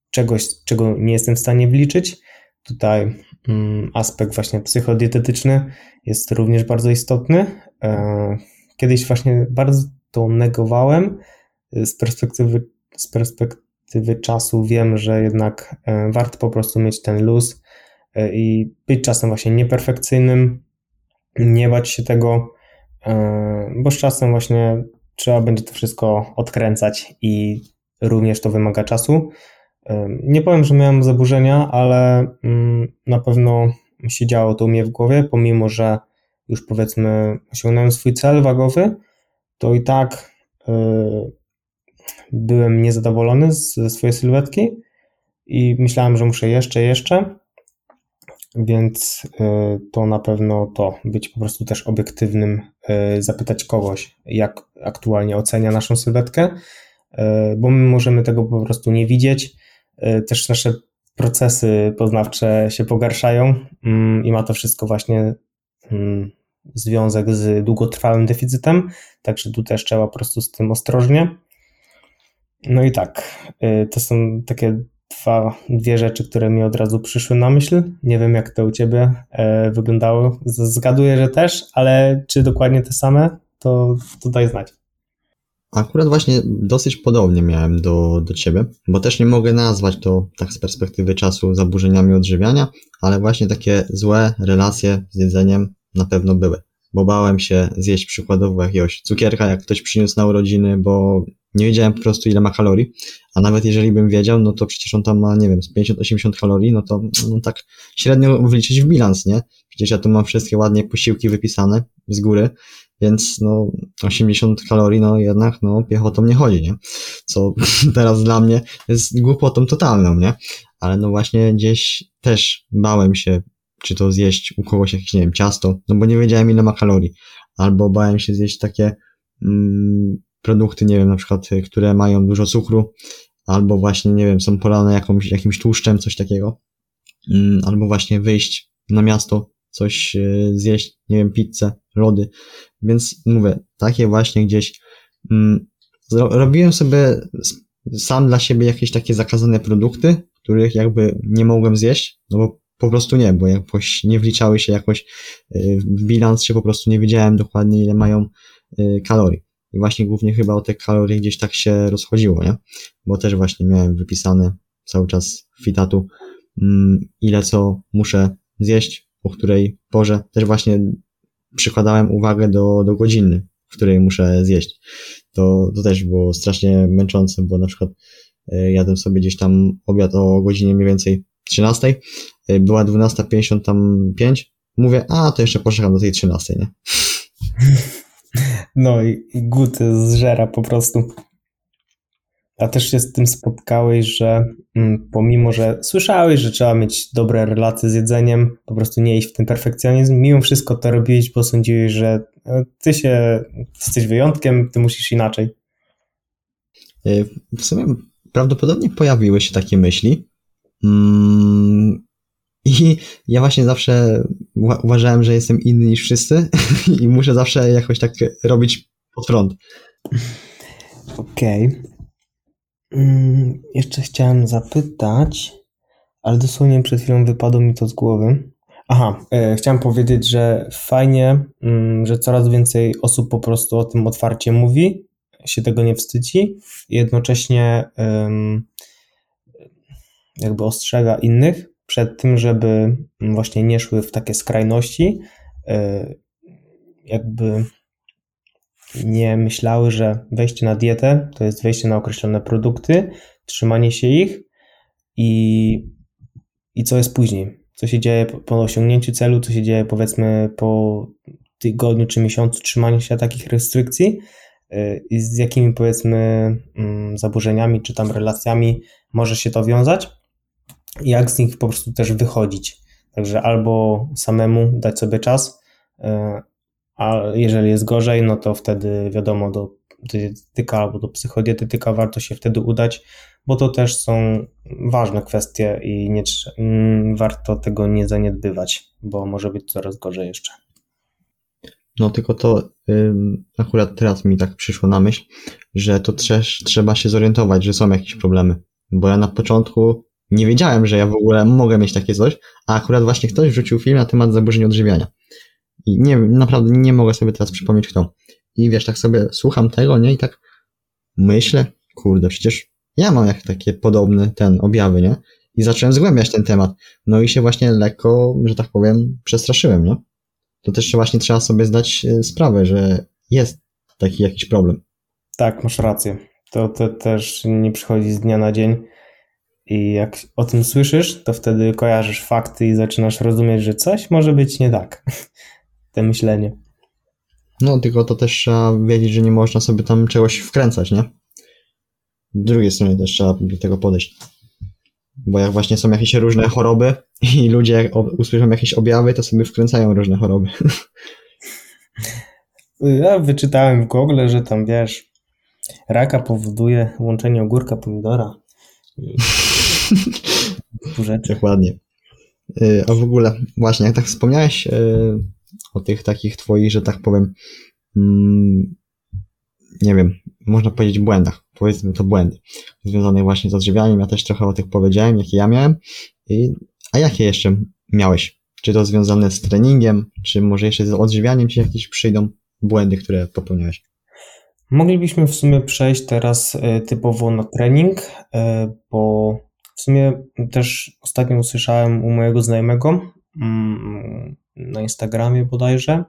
[SPEAKER 2] czegoś, czego nie jestem w stanie wliczyć. Tutaj mm, aspekt właśnie psychodietetyczny jest również bardzo istotny. E, kiedyś właśnie bardzo to negowałem. Z perspektywy, z perspektywy czasu wiem, że jednak e, warto po prostu mieć ten luz i być czasem właśnie nieperfekcyjnym, nie bać się tego, bo z czasem właśnie trzeba będzie to wszystko odkręcać i również to wymaga czasu. Nie powiem, że miałem zaburzenia, ale mm, na pewno się działo to u mnie w głowie, pomimo że już powiedzmy osiągnąłem swój cel wagowy, to i tak byłem niezadowolony ze swojej sylwetki i myślałem, że muszę jeszcze, jeszcze, więc to na pewno to, być po prostu też obiektywnym, zapytać kogoś, jak aktualnie ocenia naszą sylwetkę, bo my możemy tego po prostu nie widzieć. Też nasze procesy poznawcze się pogarszają mm, i ma to wszystko właśnie mm, związek z długotrwałym deficytem, także tu też trzeba po prostu z tym ostrożnie. No i tak, y, to są takie dwa, dwie rzeczy, które mi od razu przyszły na myśl. Nie wiem, jak to u Ciebie e, wyglądało. Zgaduję, że też, ale czy dokładnie te same, to, daj znać.
[SPEAKER 1] Akurat właśnie dosyć podobnie miałem do, do ciebie, bo też nie mogę nazwać to tak z perspektywy czasu zaburzeniami odżywiania, ale właśnie takie złe relacje z jedzeniem na pewno były. Bo bałem się zjeść przykładowo jakiegoś cukierka, jak ktoś przyniósł na urodziny, bo nie wiedziałem po prostu ile ma kalorii, a nawet jeżeli bym wiedział, no to przecież on tam ma, nie wiem, z 50-80 kalorii, no to no tak średnio wliczyć w bilans, nie? Przecież ja tu mam wszystkie ładnie posiłki wypisane z góry, więc no 80 kalorii, no jednak no piechotą nie chodzi, nie? Co [LAUGHS] teraz dla mnie jest głupotą totalną, nie? Ale no właśnie gdzieś też bałem się, czy to zjeść u kogoś jakieś, nie wiem, ciasto, no bo nie wiedziałem ile ma kalorii, albo bałem się zjeść takie mm, produkty, nie wiem, na przykład, które mają dużo cukru, albo właśnie, nie wiem, są polane jakąś, jakimś tłuszczem, coś takiego, mm, albo właśnie wyjść na miasto, coś e, zjeść, nie wiem, pizzę, lody, więc mówię, takie właśnie gdzieś mm, robiłem sobie sam dla siebie jakieś takie zakazane produkty, których jakby nie mogłem zjeść, no bo po prostu nie, bo jakoś nie wliczały się jakoś y, w bilans, czy po prostu nie wiedziałem dokładnie ile mają y, kalorii. I właśnie głównie chyba o te kalorie gdzieś tak się rozchodziło, nie? Bo też właśnie miałem wypisane cały czas fitatu, mm, ile co muszę zjeść, po której porze. Też właśnie przykładałem uwagę do, do godziny, w której muszę zjeść. To, to też było strasznie męczące, bo na przykład e, jadłem sobie gdzieś tam obiad o godzinie mniej więcej 13, e, była 12.55, mówię, a to jeszcze poczekam do tej 13, nie?
[SPEAKER 2] No i, gut zżera po prostu. A też się z tym spotkałeś, że mm, pomimo, że słyszałeś, że trzeba mieć dobre relacje z jedzeniem, po prostu nie iść w ten perfekcjonizm, mimo wszystko to robiłeś, bo sądziłeś, że e, ty się jesteś wyjątkiem, ty musisz inaczej.
[SPEAKER 1] E, w sumie prawdopodobnie pojawiły się takie myśli. Mm, [LAUGHS] I ja właśnie zawsze uważałem, że jestem inny niż wszyscy [LAUGHS] i muszę zawsze jakoś tak robić pod front.
[SPEAKER 2] Okej. Okay. Mm, jeszcze chciałem zapytać, ale dosłownie przed chwilą wypadło mi to z głowy. Aha, e, chciałem powiedzieć, że fajnie, mm, że coraz więcej osób po prostu o tym otwarcie mówi, się tego nie wstydzi i jednocześnie jakby ostrzega innych przed tym, żeby właśnie nie szły w takie skrajności, e, jakby nie myślały, że wejście na dietę to jest wejście na określone produkty, trzymanie się ich i, i co jest później. Co się dzieje po osiągnięciu celu, co się dzieje powiedzmy po tygodniu czy miesiącu trzymania się takich restrykcji y, i z jakimi powiedzmy mm, zaburzeniami czy tam relacjami może się to wiązać jak z nich po prostu też wychodzić. Także albo samemu dać sobie czas, y, a jeżeli jest gorzej, no to wtedy wiadomo do dietetyka albo do psychodietetyka warto się wtedy udać, bo to też są ważne kwestie i nie, mm, warto tego nie zaniedbywać, bo może być coraz gorzej jeszcze.
[SPEAKER 1] No tylko to akurat teraz mi tak przyszło na myśl, że to też trzeba się zorientować, że są jakieś problemy. Bo ja na początku nie wiedziałem, że ja w ogóle mogę mieć takie coś, a akurat właśnie ktoś wrzucił film na temat zaburzeń odżywiania. I nie naprawdę nie mogę sobie teraz przypomnieć kto. I wiesz, tak sobie słucham tego, nie? I tak myślę, kurde, przecież ja mam jak takie podobne ten objawy, nie? I zacząłem zgłębiać ten temat. No i się właśnie lekko, że tak powiem, przestraszyłem, nie? To też właśnie trzeba sobie zdać e, sprawę, że jest taki jakiś problem.
[SPEAKER 2] Tak, masz rację. To, to też nie przychodzi z dnia na dzień. I jak o tym słyszysz, to wtedy kojarzysz fakty i zaczynasz rozumieć, że coś może być nie tak. [LAUGHS] te myślenie.
[SPEAKER 1] No, tylko to też trzeba wiedzieć, że nie można sobie tam czegoś wkręcać, nie? Z drugiej strony też trzeba do tego podejść. Bo jak właśnie są jakieś różne choroby [LAUGHS] i ludzie jak usłyszą jakieś objawy, to sobie wkręcają różne choroby. [LAUGHS]
[SPEAKER 2] Ja wyczytałem w Google, że tam wiesz, raka powoduje łączenie ogórka pomidora.
[SPEAKER 1] Dokładnie. Y, a w ogóle, właśnie, jak tak wspomniałeś y, o tych takich twoich, że tak powiem, mm, nie wiem, można powiedzieć błędach, powiedzmy to błędy, związane właśnie z odżywianiem, ja też trochę o tych powiedziałem, jakie ja miałem, I, a jakie jeszcze miałeś? Czy to związane z treningiem, czy może jeszcze z odżywianiem ci jakieś przyjdą błędy, które popełniałeś?
[SPEAKER 2] Moglibyśmy w sumie przejść teraz e, typowo na trening, bo w sumie też ostatnio usłyszałem u mojego znajomego mm, na Instagramie bodajże,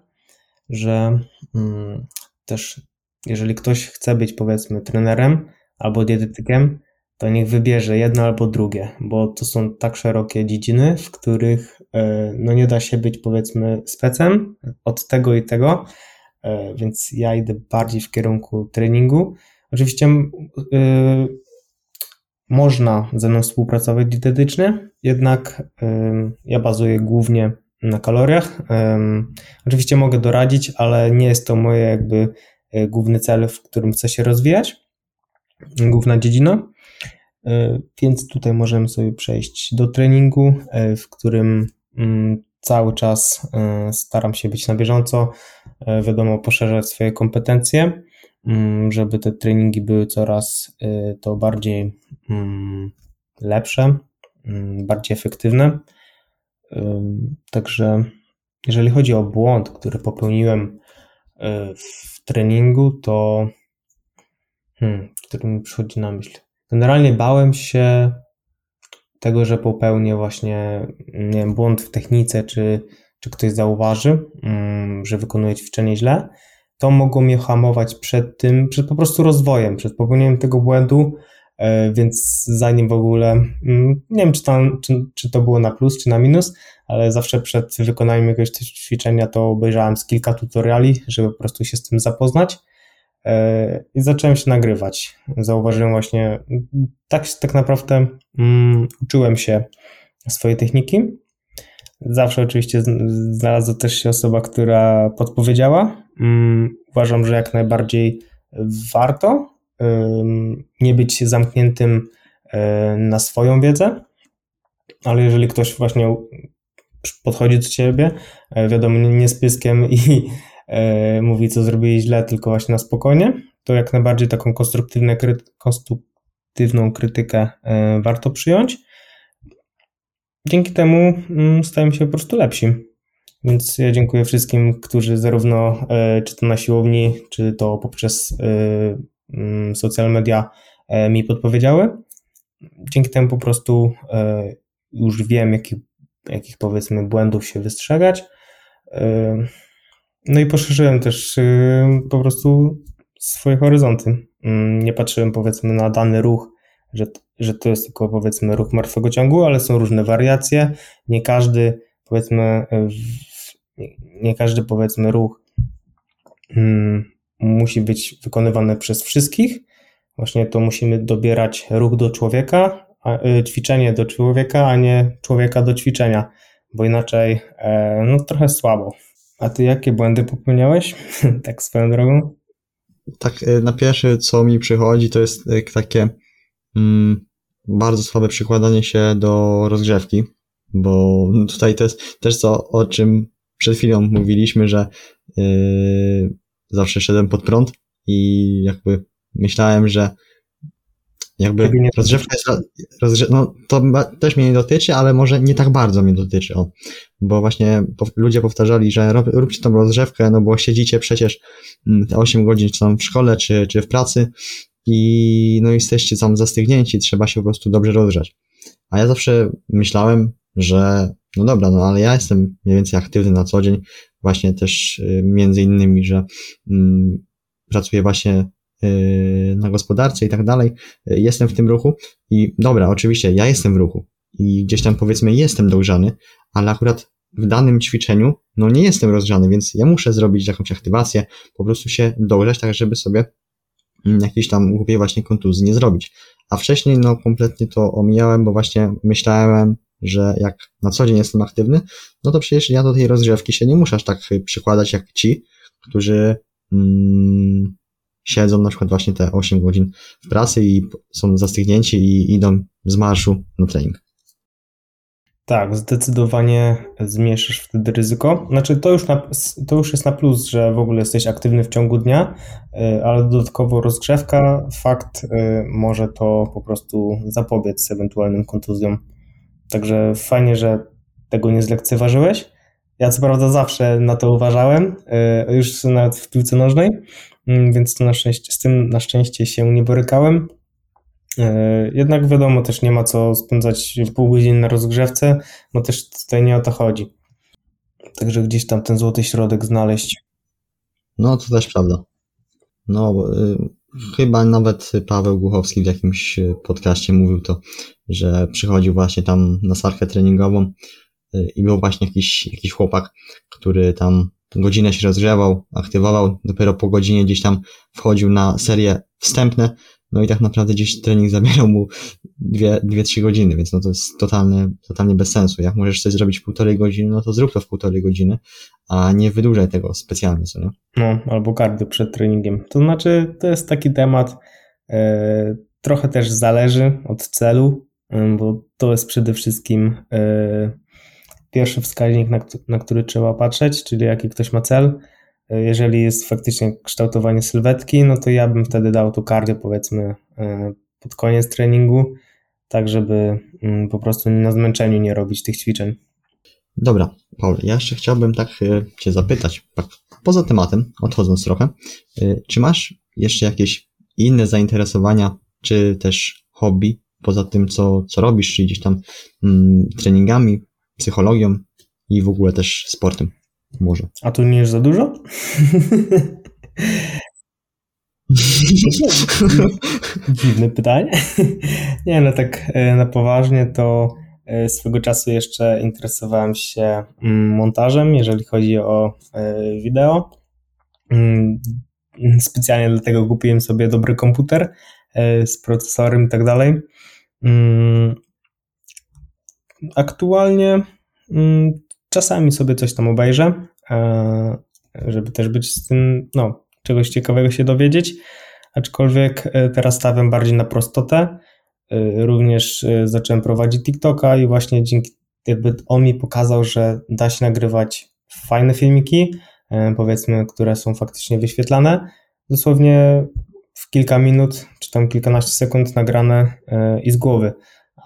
[SPEAKER 2] że mm, też jeżeli ktoś chce być powiedzmy trenerem albo dietetykiem, to niech wybierze jedno albo drugie, bo to są tak szerokie dziedziny, w których e, no nie da się być powiedzmy specem od tego i tego, e, więc ja idę bardziej w kierunku treningu. Oczywiście yy, można ze mną współpracować dietetycznie, jednak ja bazuję głównie na kaloriach. Oczywiście mogę doradzić, ale nie jest to moje jakby główny cel, w którym chcę się rozwijać, główna dziedzina. E, więc tutaj możemy sobie przejść do treningu, e, w którym mm, cały czas e, staram się być na bieżąco, wiadomo, poszerzać swoje kompetencje, żeby te treningi były coraz to bardziej mm, lepsze, bardziej efektywne. Także jeżeli chodzi o błąd, który popełniłem w treningu, to hmm, który mi przychodzi na myśl. Generalnie bałem się tego, że popełnię właśnie nie wiem, błąd w technice, czy, czy ktoś zauważy, mm, że wykonuję ćwiczenie źle. To mogło mnie hamować przed tym, przed po prostu rozwojem, przed popełnieniem tego błędu, e, więc zanim w ogóle, mm, nie wiem czy, tam, czy, czy to było na plus, czy na minus, ale zawsze przed wykonaniem jakiegoś ćwiczenia to obejrzałem z kilka tutoriali, żeby po prostu się z tym zapoznać i zacząłem się nagrywać. Zauważyłem właśnie, tak, tak naprawdę um, uczyłem się swojej techniki. Zawsze oczywiście znalazła też się osoba, która podpowiedziała. Um, uważam, że jak najbardziej warto nie być zamkniętym na swoją wiedzę, ale jeżeli ktoś właśnie podchodzi do ciebie, e, wiadomo, nie z pyskiem i e, mówi, co zrobiłeś źle, tylko właśnie na spokojnie, to jak najbardziej taką konstruktywną krytykę e, warto przyjąć. Dzięki temu mm, stajemy się po prostu lepsi. Więc ja dziękuję wszystkim, którzy zarówno e, czy to na siłowni, czy to poprzez e, mm, social media e, mi podpowiedziały. Dzięki temu po prostu już wiem, jakich, jakich powiedzmy błędów się wystrzegać. No i poszerzyłem też po prostu swoje horyzonty. Mm, nie patrzyłem powiedzmy na dany ruch, że, że to jest tylko powiedzmy ruch martwego ciągu, ale są różne wariacje. Nie każdy powiedzmy nie każdy powiedzmy ruch mm, musi być wykonywany przez wszystkich. Właśnie to musimy dobierać ruch do człowieka, y, ćwiczenie do człowieka, a nie człowieka do ćwiczenia, bo inaczej e, no trochę słabo. A ty jakie błędy popełniałeś? [LAUGHS] tak swoją drogą?
[SPEAKER 1] Tak, e, na pierwsze, co mi przychodzi, to jest e, takie bardzo słabe przykładanie się do rozgrzewki, bo tutaj to jest też to, o czym przed chwilą mówiliśmy, że yy, zawsze szedłem pod prąd i jakby myślałem, że jakby rozgrzewka jest, rozgrze no to też mnie nie dotyczy, ale może nie tak bardzo mnie dotyczy, o. Bo właśnie po, ludzie powtarzali, że rob, róbcie tą rozgrzewkę, no bo siedzicie przecież mm, te 8 godzin, czy tam w szkole, czy, czy w pracy i no jesteście tam zastygnięci, trzeba się po prostu dobrze rozgrzać. A ja zawsze myślałem, że no dobra, no ale ja jestem mniej więcej aktywny na co dzień, właśnie też y, między innymi, że mm, pracuję właśnie Y, na gospodarce i tak dalej, y, jestem w tym ruchu i dobra, oczywiście ja jestem w ruchu i gdzieś tam powiedzmy jestem dojrzany, ale akurat w danym ćwiczeniu, no nie jestem rozgrzany, więc ja muszę zrobić jakąś aktywację, po prostu się dogrzać, tak żeby sobie jakiejś tam głupiej właśnie kontuzji nie zrobić. A wcześniej no kompletnie to omijałem, bo właśnie myślałem, że jak na co dzień jestem aktywny, no to przecież ja do tej rozgrzewki się nie muszę aż tak przykładać jak ci, którzy mm, siedzą na przykład właśnie te 8 godzin w pracy i są zastygnięci i idą z marszu na trening.
[SPEAKER 2] Tak, zdecydowanie zmniejszysz wtedy ryzyko. Znaczy, to już, na, to już jest na plus, że w ogóle jesteś aktywny w ciągu dnia, y, ale dodatkowo rozgrzewka, fakt, y, może to po prostu zapobiec ewentualnym kontuzjom. Także fajnie, że tego nie zlekceważyłeś. Ja co prawda zawsze na to uważałem, y, już nawet w piłce nożnej, mm, więc na szczęście, z tym na szczęście się nie borykałem. E, jednak wiadomo, też nie ma co spędzać pół godziny na rozgrzewce, no też tutaj nie o to chodzi. Także gdzieś tam ten złoty środek znaleźć.
[SPEAKER 1] No to też prawda. No, y, chyba nawet Paweł Głuchowski w jakimś podcaście mówił to, że przychodził właśnie tam na salkę treningową y, i był właśnie jakiś, jakiś chłopak, który tam godzinę się rozgrzewał, aktywował, dopiero po godzinie gdzieś tam wchodził na serie wstępne, no i tak naprawdę gdzieś trening zabierał mu dwie, dwie, trzy godziny, więc no to jest totalnie, totalnie bez sensu. Jak możesz coś zrobić w półtorej godziny, no to zrób to w półtorej godziny, a nie wydłużaj tego specjalnie, co nie?
[SPEAKER 2] No, albo kardio przed treningiem. To znaczy, to jest taki temat, e, trochę też zależy od celu, e, bo to jest przede wszystkim e, pierwszy wskaźnik, na, na który trzeba patrzeć, czyli jaki ktoś ma cel jeżeli jest faktycznie kształtowanie sylwetki, no to ja bym wtedy dał to cardio powiedzmy e, pod koniec treningu, tak żeby mm, po prostu na zmęczeniu nie robić tych ćwiczeń.
[SPEAKER 1] Dobra, Paul, ja jeszcze chciałbym tak e, Cię zapytać, tak poza tematem, odchodząc trochę, e, czy masz jeszcze jakieś inne zainteresowania, czy też hobby, poza tym, co, co robisz, czy gdzieś tam mm, treningami, psychologią i w ogóle też sportem? Może.
[SPEAKER 2] A tu nie jest za dużo? [LAUGHS] Dziwne pytanie. Nie, no tak e, na poważnie to e, swego czasu jeszcze interesowałem się mm, montażem, jeżeli chodzi o e, wideo. Mm, specjalnie dlatego kupiłem sobie dobry komputer z procesorem i tak dalej. Mm, aktualnie Czasami sobie coś tam obejrzę, e, żeby też być z tym, no, czegoś ciekawego się dowiedzieć, aczkolwiek e, teraz stawiam bardziej na prostotę. E, również zacząłem prowadzić TikToka i właśnie dzięki, jakby on mi pokazał, że da się nagrywać fajne filmiki, powiedzmy, które są faktycznie wyświetlane, dosłownie w kilka minut, czy tam kilkanaście sekund nagrane i z głowy.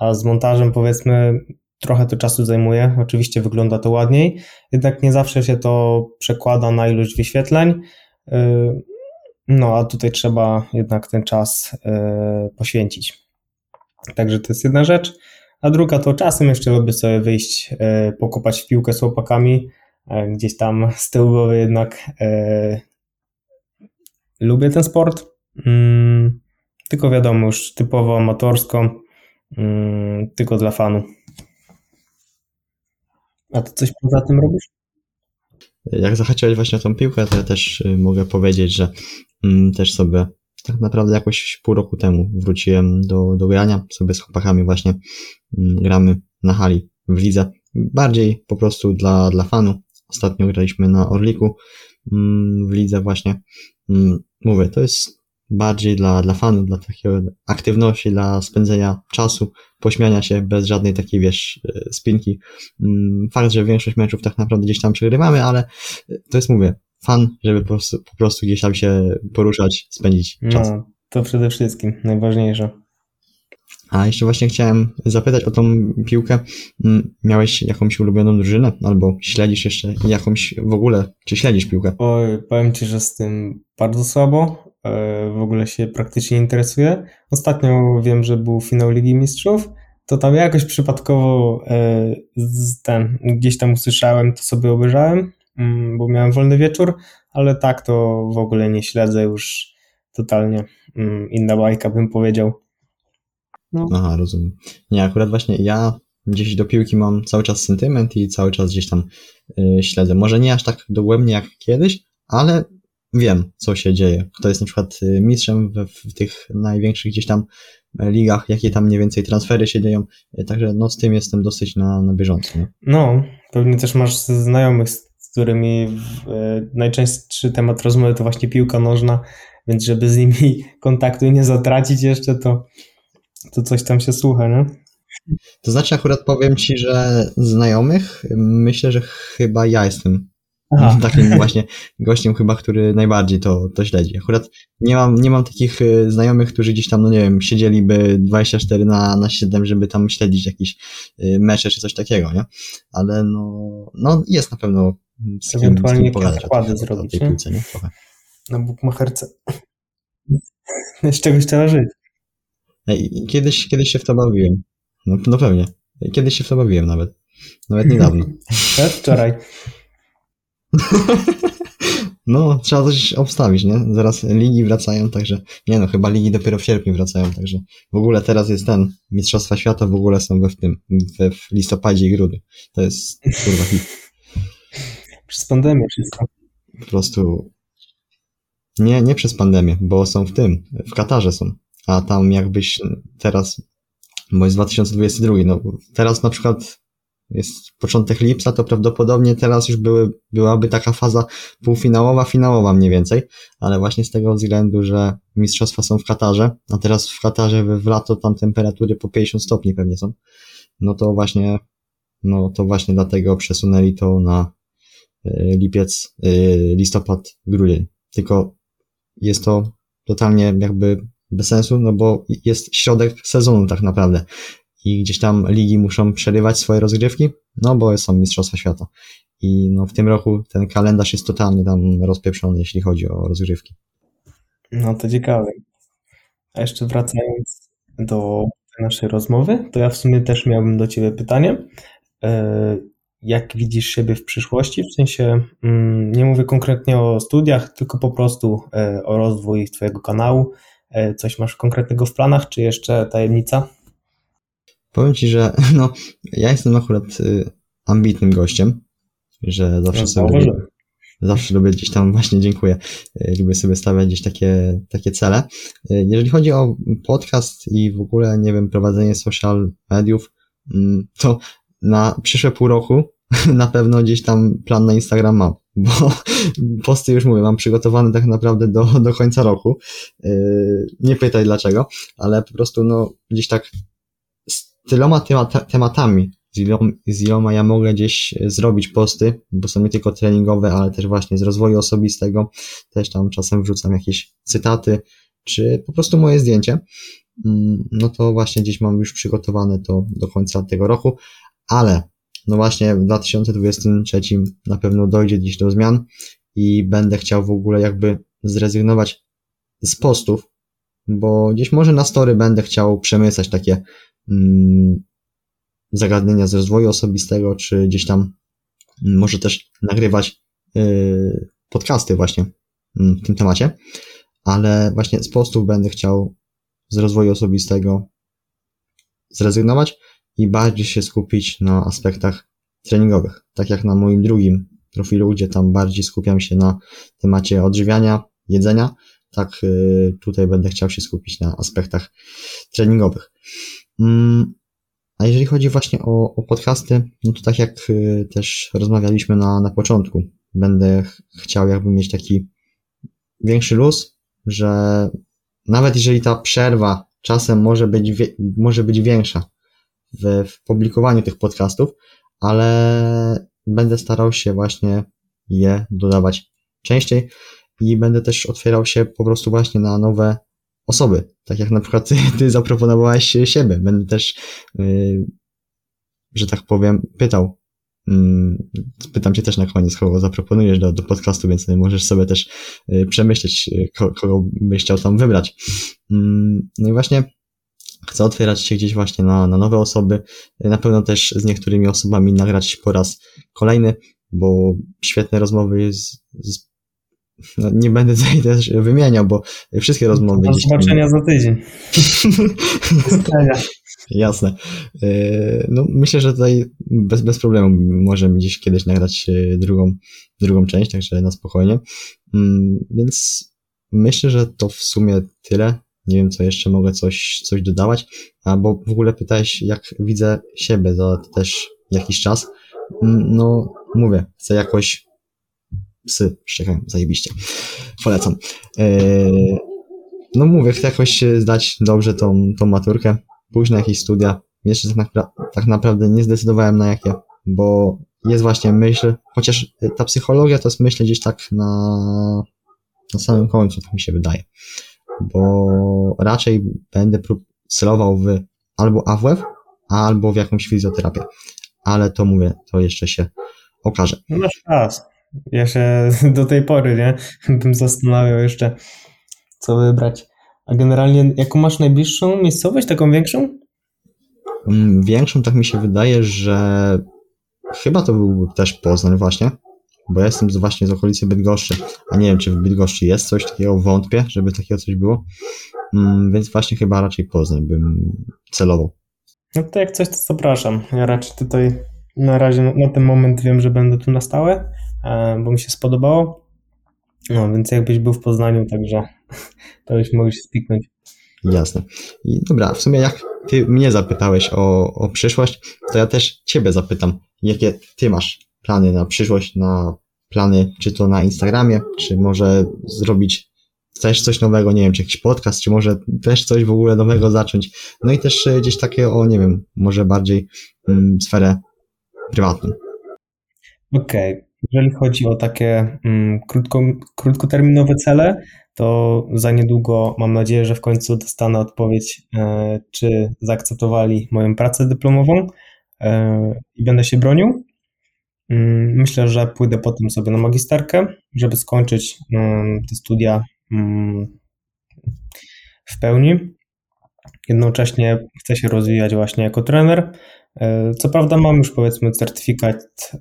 [SPEAKER 2] A z montażem powiedzmy Trochę to czasu zajmuje, oczywiście wygląda to ładniej, jednak nie zawsze się to przekłada na ilość wyświetleń. Y, no, a tutaj trzeba jednak ten czas y, poświęcić. Także to jest jedna rzecz. A druga to czasem jeszcze lubię sobie wyjść, y, pokopać w piłkę z chłopakami. Gdzieś tam z tyłu głowy jednak lubię ten sport. Tylko wiadomo, już typowo amatorsko, tylko dla fanu. A to coś poza tym robisz?
[SPEAKER 1] Jak zahaczyłeś właśnie o tą piłkę, to ja też y, mogę powiedzieć, że mm, też sobie tak naprawdę jakoś pół roku temu wróciłem do, do grania. Sobie z chłopakami właśnie mm, gramy na hali w lidze. Bardziej po prostu dla, dla fanu. Ostatnio graliśmy na Orliku mm, w lidze właśnie. Mm, mówię, to jest bardziej dla, dla fanów, dla takiej aktywności, dla spędzenia czasu, pośmiania się bez żadnej takiej, wiesz, e, spinki. Mm, fakt, że większość meczów tak naprawdę gdzieś tam przegrywamy, ale to jest, mówię, fan, żeby po prostu, po prostu gdzieś tam się poruszać, spędzić czas. No,
[SPEAKER 2] to przede wszystkim najważniejsze.
[SPEAKER 1] A jeszcze właśnie chciałem zapytać o tą piłkę. Mm, miałeś jakąś ulubioną drużynę? Albo śledzisz jeszcze jakąś w ogóle? Czy śledzisz piłkę?
[SPEAKER 2] Oj, powiem Ci, że z tym bardzo słabo. E, w ogóle się praktycznie interesuje. Ostatnio wiem, że był finał Ligi Mistrzów, to tam jakoś przypadkowo e, ten, gdzieś tam usłyszałem, to sobie obejrzałem, mm, bo miałem wolny wieczór, ale tak to w ogóle nie śledzę już totalnie. Mm, inna bajka bym powiedział.
[SPEAKER 1] No. Aha, rozumiem. Nie, akurat właśnie ja gdzieś do piłki mam cały czas sentyment i cały czas gdzieś tam y, śledzę. Może nie aż tak dogłębnie jak kiedyś, ale wiem, co się dzieje. Kto jest na przykład y, mistrzem w, w tych największych gdzieś tam e, ligach, jakie tam mniej więcej transfery się dzieją. Y, Także no z tym jestem dosyć na, na bieżąco. Nie?
[SPEAKER 2] No, pewnie też masz znajomych, z którymi w, e, najczęstszy temat rozmowy to właśnie piłka nożna, więc żeby z nimi [LAUGHS] kontaktu nie zatracić jeszcze, to, to coś tam się słucha, nie?
[SPEAKER 1] To znaczy akurat powiem Ci, że znajomych myślę, że chyba ja jestem
[SPEAKER 2] Aha.
[SPEAKER 1] takim [LAUGHS] właśnie gościem chyba, który najbardziej to, to śledzi. Akurat nie mam, nie mam takich y, znajomych, którzy gdzieś tam, no nie wiem, siedzieliby 24 na, na 7, żeby tam śledzić jakieś y, mecze czy coś takiego, nie? Ale no, no jest na pewno z kim,
[SPEAKER 2] Ewentualnie
[SPEAKER 1] z kim
[SPEAKER 2] zakłady
[SPEAKER 1] tej- tej
[SPEAKER 2] zrobić, nie?
[SPEAKER 1] piłce, nie? Trochę.
[SPEAKER 2] Na bukmacherce. [LAUGHS] Z czegoś trzeba żyć.
[SPEAKER 1] Kiedyś, kiedyś się w to bawiłem. No, no pewnie. Kiedyś się w to bawiłem nawet. Nawet niedawno. [LAUGHS]
[SPEAKER 2] Wczoraj. [LAUGHS]
[SPEAKER 1] No, trzeba coś obstawić, nie? Zaraz ligi wracają, także. Nie no, chyba ligi dopiero w sierpniu wracają, także. W ogóle teraz jest ten. Mistrzostwa Świata w ogóle są we w tym. We w listopadzie i grudniu. To jest kurwa hit.
[SPEAKER 2] Przez pandemię wszystko.
[SPEAKER 1] Po prostu. Nie, nie przez pandemię, bo są w tym. W Katarze są. A tam jakbyś teraz. Bo jest 2022, no teraz na przykład jest początek lipca, to prawdopodobnie teraz już były, byłaby taka faza półfinałowa, finałowa mniej więcej, ale właśnie z tego względu, że mistrzostwa są w Katarze, a teraz w Katarze w, lato tam temperatury po 50 stopni pewnie są, no to właśnie, no to właśnie dlatego przesunęli to na y, lipiec, y, listopad, grudzień. Tylko jest to totalnie jakby bez sensu, no bo jest środek sezonu tak naprawdę i gdzieś tam ligi muszą przerywać swoje rozgrywki, no bo są Mistrzostwa Świata. I no w tym roku ten kalendarz jest totalnie tam rozpieprzony, jeśli chodzi o rozgrywki.
[SPEAKER 2] No to ciekawe. A jeszcze wracając do naszej rozmowy, to ja w sumie też miałbym do Ciebie pytanie. E, Jak widzisz siebie w przyszłości? W sensie, mm, nie mówię konkretnie o studiach, tylko po prostu e, o rozwój Twojego kanału. E, Coś masz konkretnego w planach, czy jeszcze tajemnica?
[SPEAKER 1] Powiem Ci, że [LAUGHS] no, ja jestem akurat y, ambitnym gościem, że zawsze
[SPEAKER 2] No,
[SPEAKER 1] sobie
[SPEAKER 2] zauważyłem.
[SPEAKER 1] zawsze lubię gdzieś tam, [LAUGHS] właśnie dziękuję, y, lubię sobie stawiać gdzieś takie, takie cele. Y, Jeżeli chodzi o podcast i w ogóle, nie wiem, prowadzenie social mediów, mm, to na przyszłe pół roku [LAUGHS] na pewno gdzieś tam plan na Instagram mam, bo posty już mówię, mam przygotowane tak naprawdę do, do końca roku. Yy, Nie pytaj dlaczego, ale po prostu no gdzieś tak tyloma temata, tematami, z z iloma ja mogę gdzieś zrobić posty, bo są nie tylko treningowe, ale też właśnie z rozwoju osobistego, też tam czasem wrzucam jakieś cytaty, czy po prostu moje zdjęcie, Mm, no to właśnie gdzieś mam już przygotowane to do końca tego roku, ale no właśnie w 2023 na pewno dojdzie gdzieś do zmian i będę chciał w ogóle jakby zrezygnować z postów, bo gdzieś może na story będę chciał przemycać takie zagadnienia z rozwoju osobistego, czy gdzieś tam mm, może też nagrywać y, podcasty właśnie mm, w tym temacie, ale właśnie z postów będę chciał z rozwoju osobistego zrezygnować i bardziej się skupić na aspektach treningowych. Tak jak na moim drugim profilu, gdzie tam bardziej skupiam się na temacie odżywiania, jedzenia, tak y, tutaj będę chciał się skupić na aspektach treningowych. Mm, A jeżeli chodzi właśnie o, o podcasty, no to tak jak y, też rozmawialiśmy na, na początku, będę ch- chciał jakby mieć taki większy luz, że nawet jeżeli ta przerwa czasem może być, może być większa w, w publikowaniu tych podcastów, ale będę starał się właśnie je dodawać częściej i będę też otwierał się po prostu właśnie na nowe osoby. Tak jak na przykład ty, ty zaproponowałeś siebie. Będę też, yy, że tak powiem, pytał. Mm, Pytam cię też na koniec, kogo zaproponujesz do, do podcastu, więc możesz sobie też yy, przemyśleć, yy, ko- kogo byś chciał tam wybrać. Mm, No i właśnie chcę otwierać się gdzieś właśnie na, na nowe osoby. Na pewno też z niektórymi osobami nagrać po raz kolejny, bo świetne rozmowy z, z no nie będę tutaj też wymieniał, bo wszystkie rozmowy
[SPEAKER 2] Do zobaczenia za tydzień. [LAUGHS]
[SPEAKER 1] Jasne. Yy, no, myślę, że tutaj bez, bez problemu możemy gdzieś kiedyś nagrać yy, drugą, drugą część, także na spokojnie. Mm, więc myślę, że to w sumie tyle. Nie wiem, co jeszcze mogę coś, coś dodawać. Albo w ogóle pytałeś, jak widzę siebie za też jakiś czas. Mm, no, mówię, chcę jakoś psy szczekają, zajebiście. Polecam. Yy, no mówię, chcę jakoś zdać dobrze tą, tą maturkę, pójść na jakieś studia. Jeszcze tak, napra tak naprawdę nie zdecydowałem na jakie, bo jest właśnie myśl, chociaż ta psychologia to jest myśl gdzieś tak na, na samym końcu, tak mi się wydaje. Bo raczej będę celował w albo AWF, albo w jakąś fizjoterapię. Ale to mówię, to jeszcze się okaże.
[SPEAKER 2] No masz czas. Ja się [LAUGHS] do tej pory, nie? [LAUGHS] Bym zastanawiał jeszcze, co wybrać. A generalnie, jaką masz najbliższą miejscowość, taką większą?
[SPEAKER 1] Mm, większą, tak mi się wydaje, że chyba to byłby też Poznań właśnie, bo ja jestem właśnie z okolicy Bydgoszczy, a nie wiem, czy w Bydgoszczy jest coś takiego, wątpię, żeby takiego coś było, mm, więc właśnie chyba raczej Poznań bym celował.
[SPEAKER 2] No to jak coś, to zapraszam. Ja raczej tutaj na razie, na ten moment wiem, że będę tu na stałe, bo mi się spodobało, no więc jakbyś był w Poznaniu, także [LAUGHS] to byś mógł się spiknąć.
[SPEAKER 1] Jasne. I dobra, w sumie jak ty mnie zapytałeś o, o przyszłość, to ja też ciebie zapytam, jakie ty masz plany na przyszłość, na plany, czy to na Instagramie, czy może zrobić też coś nowego, nie wiem, czy jakiś podcast, czy może też coś w ogóle nowego zacząć. No i też e, gdzieś takie o, nie wiem, może bardziej mm, sferę prywatną.
[SPEAKER 2] Okej. Okay. Jeżeli chodzi o takie mm, krótko, krótkoterminowe cele, to za niedługo mam nadzieję, że w końcu dostanę odpowiedź, e, czy zaakceptowali moją pracę dyplomową e, i będę się bronił. Mm, myślę, że pójdę potem sobie na magisterkę, żeby skończyć mm, te studia mm, w pełni. Jednocześnie chcę się rozwijać właśnie jako trener. E, co prawda mam już powiedzmy certyfikat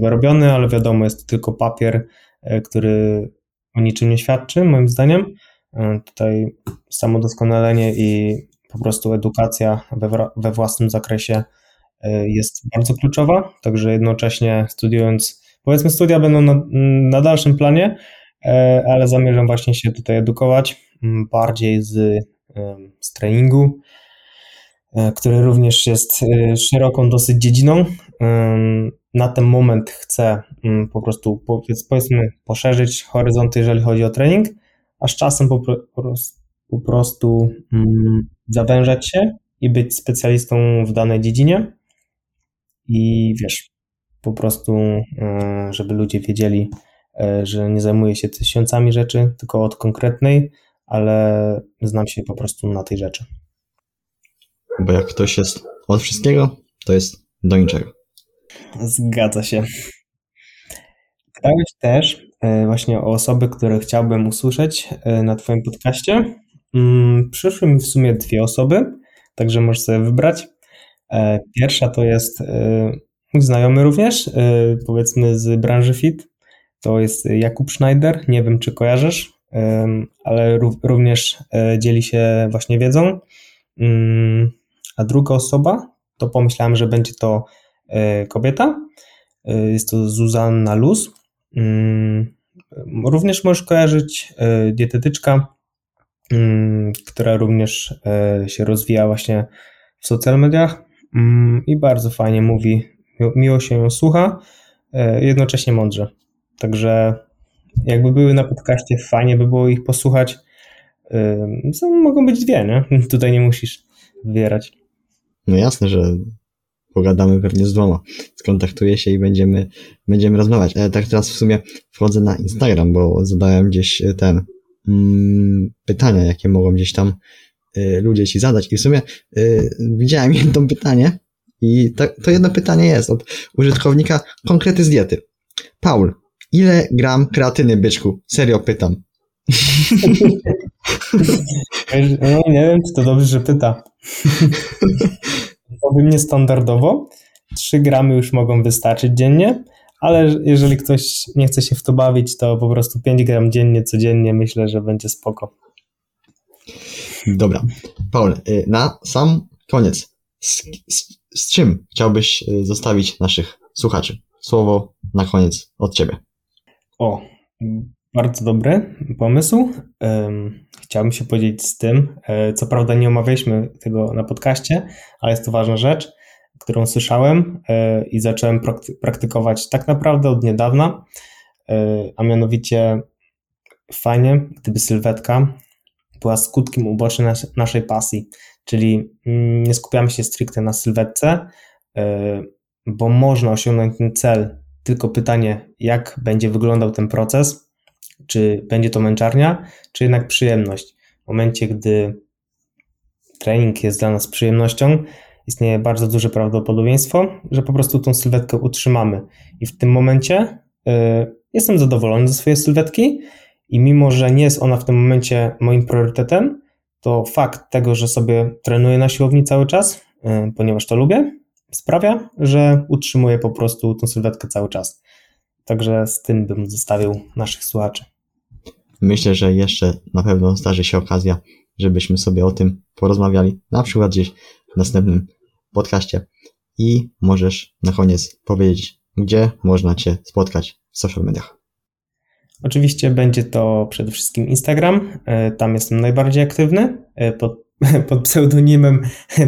[SPEAKER 2] wyrobiony, ale wiadomo, jest to tylko papier, który o niczym nie świadczy, moim zdaniem. E, tutaj samodoskonalenie i po prostu edukacja we, we własnym zakresie e, jest bardzo kluczowa, także jednocześnie studiując, powiedzmy studia będą na, na dalszym planie, e, ale zamierzam właśnie się tutaj edukować bardziej z, z treningu, który również jest szeroką dosyć dziedziną na ten moment chcę mm, po prostu powiedzmy poszerzyć horyzonty, jeżeli chodzi o trening, a z czasem po, po prostu mm, zawężać się i być specjalistą w danej dziedzinie. I wiesz, po prostu, e, żeby ludzie wiedzieli, e, że nie zajmuję się tysiącami rzeczy, tylko od konkretnej, ale znam się po prostu na tej rzeczy.
[SPEAKER 1] Bo jak ktoś jest od wszystkiego, to jest do niczego.
[SPEAKER 2] Zgadza się. Pytałeś też e, właśnie o osoby, które chciałbym usłyszeć e, na Twoim podcaście. Mm, przyszły mi w sumie dwie osoby, także możesz sobie wybrać. E, pierwsza to jest mój znajomy również, powiedzmy z branży fit. To jest Jakub Schneider. Nie wiem, czy kojarzysz, ale również dzieli się właśnie wiedzą. Mm, a druga osoba, to pomyślałem, że będzie to kobieta. E, jest to Zuzanna Luz. Mm, również możesz kojarzyć e, dietetyczka, mm, która również się rozwija właśnie w social mediach mm, i bardzo fajnie mówi, miło się ją słucha, jednocześnie mądrze. Także jakby były na podcaście, fajnie by było ich posłuchać. Mogą być dwie, nie? [LAUGHS] Tutaj nie musisz wybierać.
[SPEAKER 1] No jasne, że pogadamy pewnie z dwoma. Skontaktuję się i będziemy, będziemy rozmawiać. Ale tak teraz w sumie wchodzę na Instagram, bo zadałem gdzieś ten mm, pytania, jakie mogą gdzieś tam y, ludzie ci zadać. I w sumie y, widziałem [LAUGHS] jedno pytanie i to, to jedno pytanie jest od użytkownika konkrety z diety. Paul, ile gram kreatyny, byczku? Serio pytam. [LAUGHS] [LAUGHS]
[SPEAKER 2] No, nie wiem, czy to dobrze, że pyta. Powiem niestandardowo. 3 gramy już mogą wystarczyć dziennie, ale jeżeli ktoś nie chce się w to bawić, to po prostu 5 gram dziennie, codziennie myślę, że będzie spoko.
[SPEAKER 1] Dobra. Paul, y, na sam koniec. Z, z, z czym chciałbyś y, zostawić naszych słuchaczy? Słowo na koniec od ciebie.
[SPEAKER 2] O, bardzo dobry pomysł. Chciałbym się podzielić z tym. E, co prawda nie omawialiśmy tego na podcaście, ale jest to ważna rzecz, którą słyszałem e, i zacząłem praktykować tak naprawdę od niedawna, e, a mianowicie fajnie, gdyby sylwetka była skutkiem ubocznym naszej pasji, czyli mm, nie skupiamy się stricte na sylwetce, bo można osiągnąć ten cel, tylko pytanie, jak będzie wyglądał ten proces, czy będzie to męczarnia, czy jednak przyjemność. W momencie, gdy trening jest dla nas przyjemnością, istnieje bardzo duże prawdopodobieństwo, że po prostu tą sylwetkę utrzymamy. I w tym momencie y, jestem zadowolony ze swojej sylwetki i mimo, że nie jest ona w tym momencie moim priorytetem, to fakt tego, że sobie trenuję na siłowni cały czas, y, ponieważ to lubię, sprawia, że utrzymuję po prostu tą sylwetkę cały czas. Także z tym bym zostawił naszych słuchaczy.
[SPEAKER 1] Myślę, że jeszcze na pewno zdarzy się okazja, żebyśmy sobie o tym porozmawiali, na przykład gdzieś w następnym podcaście. I możesz na koniec powiedzieć, gdzie można Cię spotkać w social mediach.
[SPEAKER 2] Oczywiście będzie to przede wszystkim Instagram. E, tam jestem najbardziej aktywny e, pod, [LAUGHS] pod pseudonimem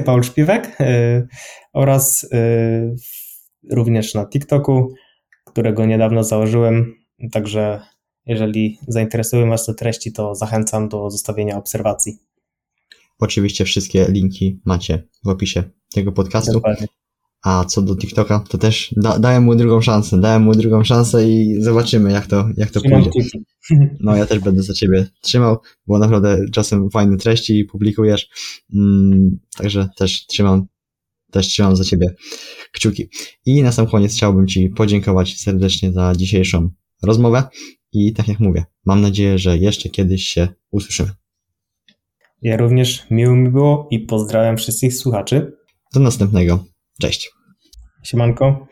[SPEAKER 2] Paul Szpiwek e, oraz również na TikToku, którego niedawno założyłem. Także jeżeli zainteresują Was te treści, to zachęcam do zostawienia obserwacji.
[SPEAKER 1] Oczywiście wszystkie linki macie w opisie tego podcastu. Dokładnie. A co do TikToka, to też da, dałem mu drugą szansę. Dałem mu drugą szansę i zobaczymy, jak to, jak to pójdzie. No, ja też będę za ciebie trzymał, bo naprawdę czasem fajne treści publikujesz. Mm, także też trzymam, też trzymam za ciebie kciuki. I na sam koniec chciałbym Ci podziękować serdecznie za dzisiejszą rozmowę. I tak jak mówię, mam nadzieję, że jeszcze kiedyś się usłyszymy.
[SPEAKER 2] Ja również miło mi było i pozdrawiam wszystkich słuchaczy.
[SPEAKER 1] Do następnego. Cześć.
[SPEAKER 2] Siemanko.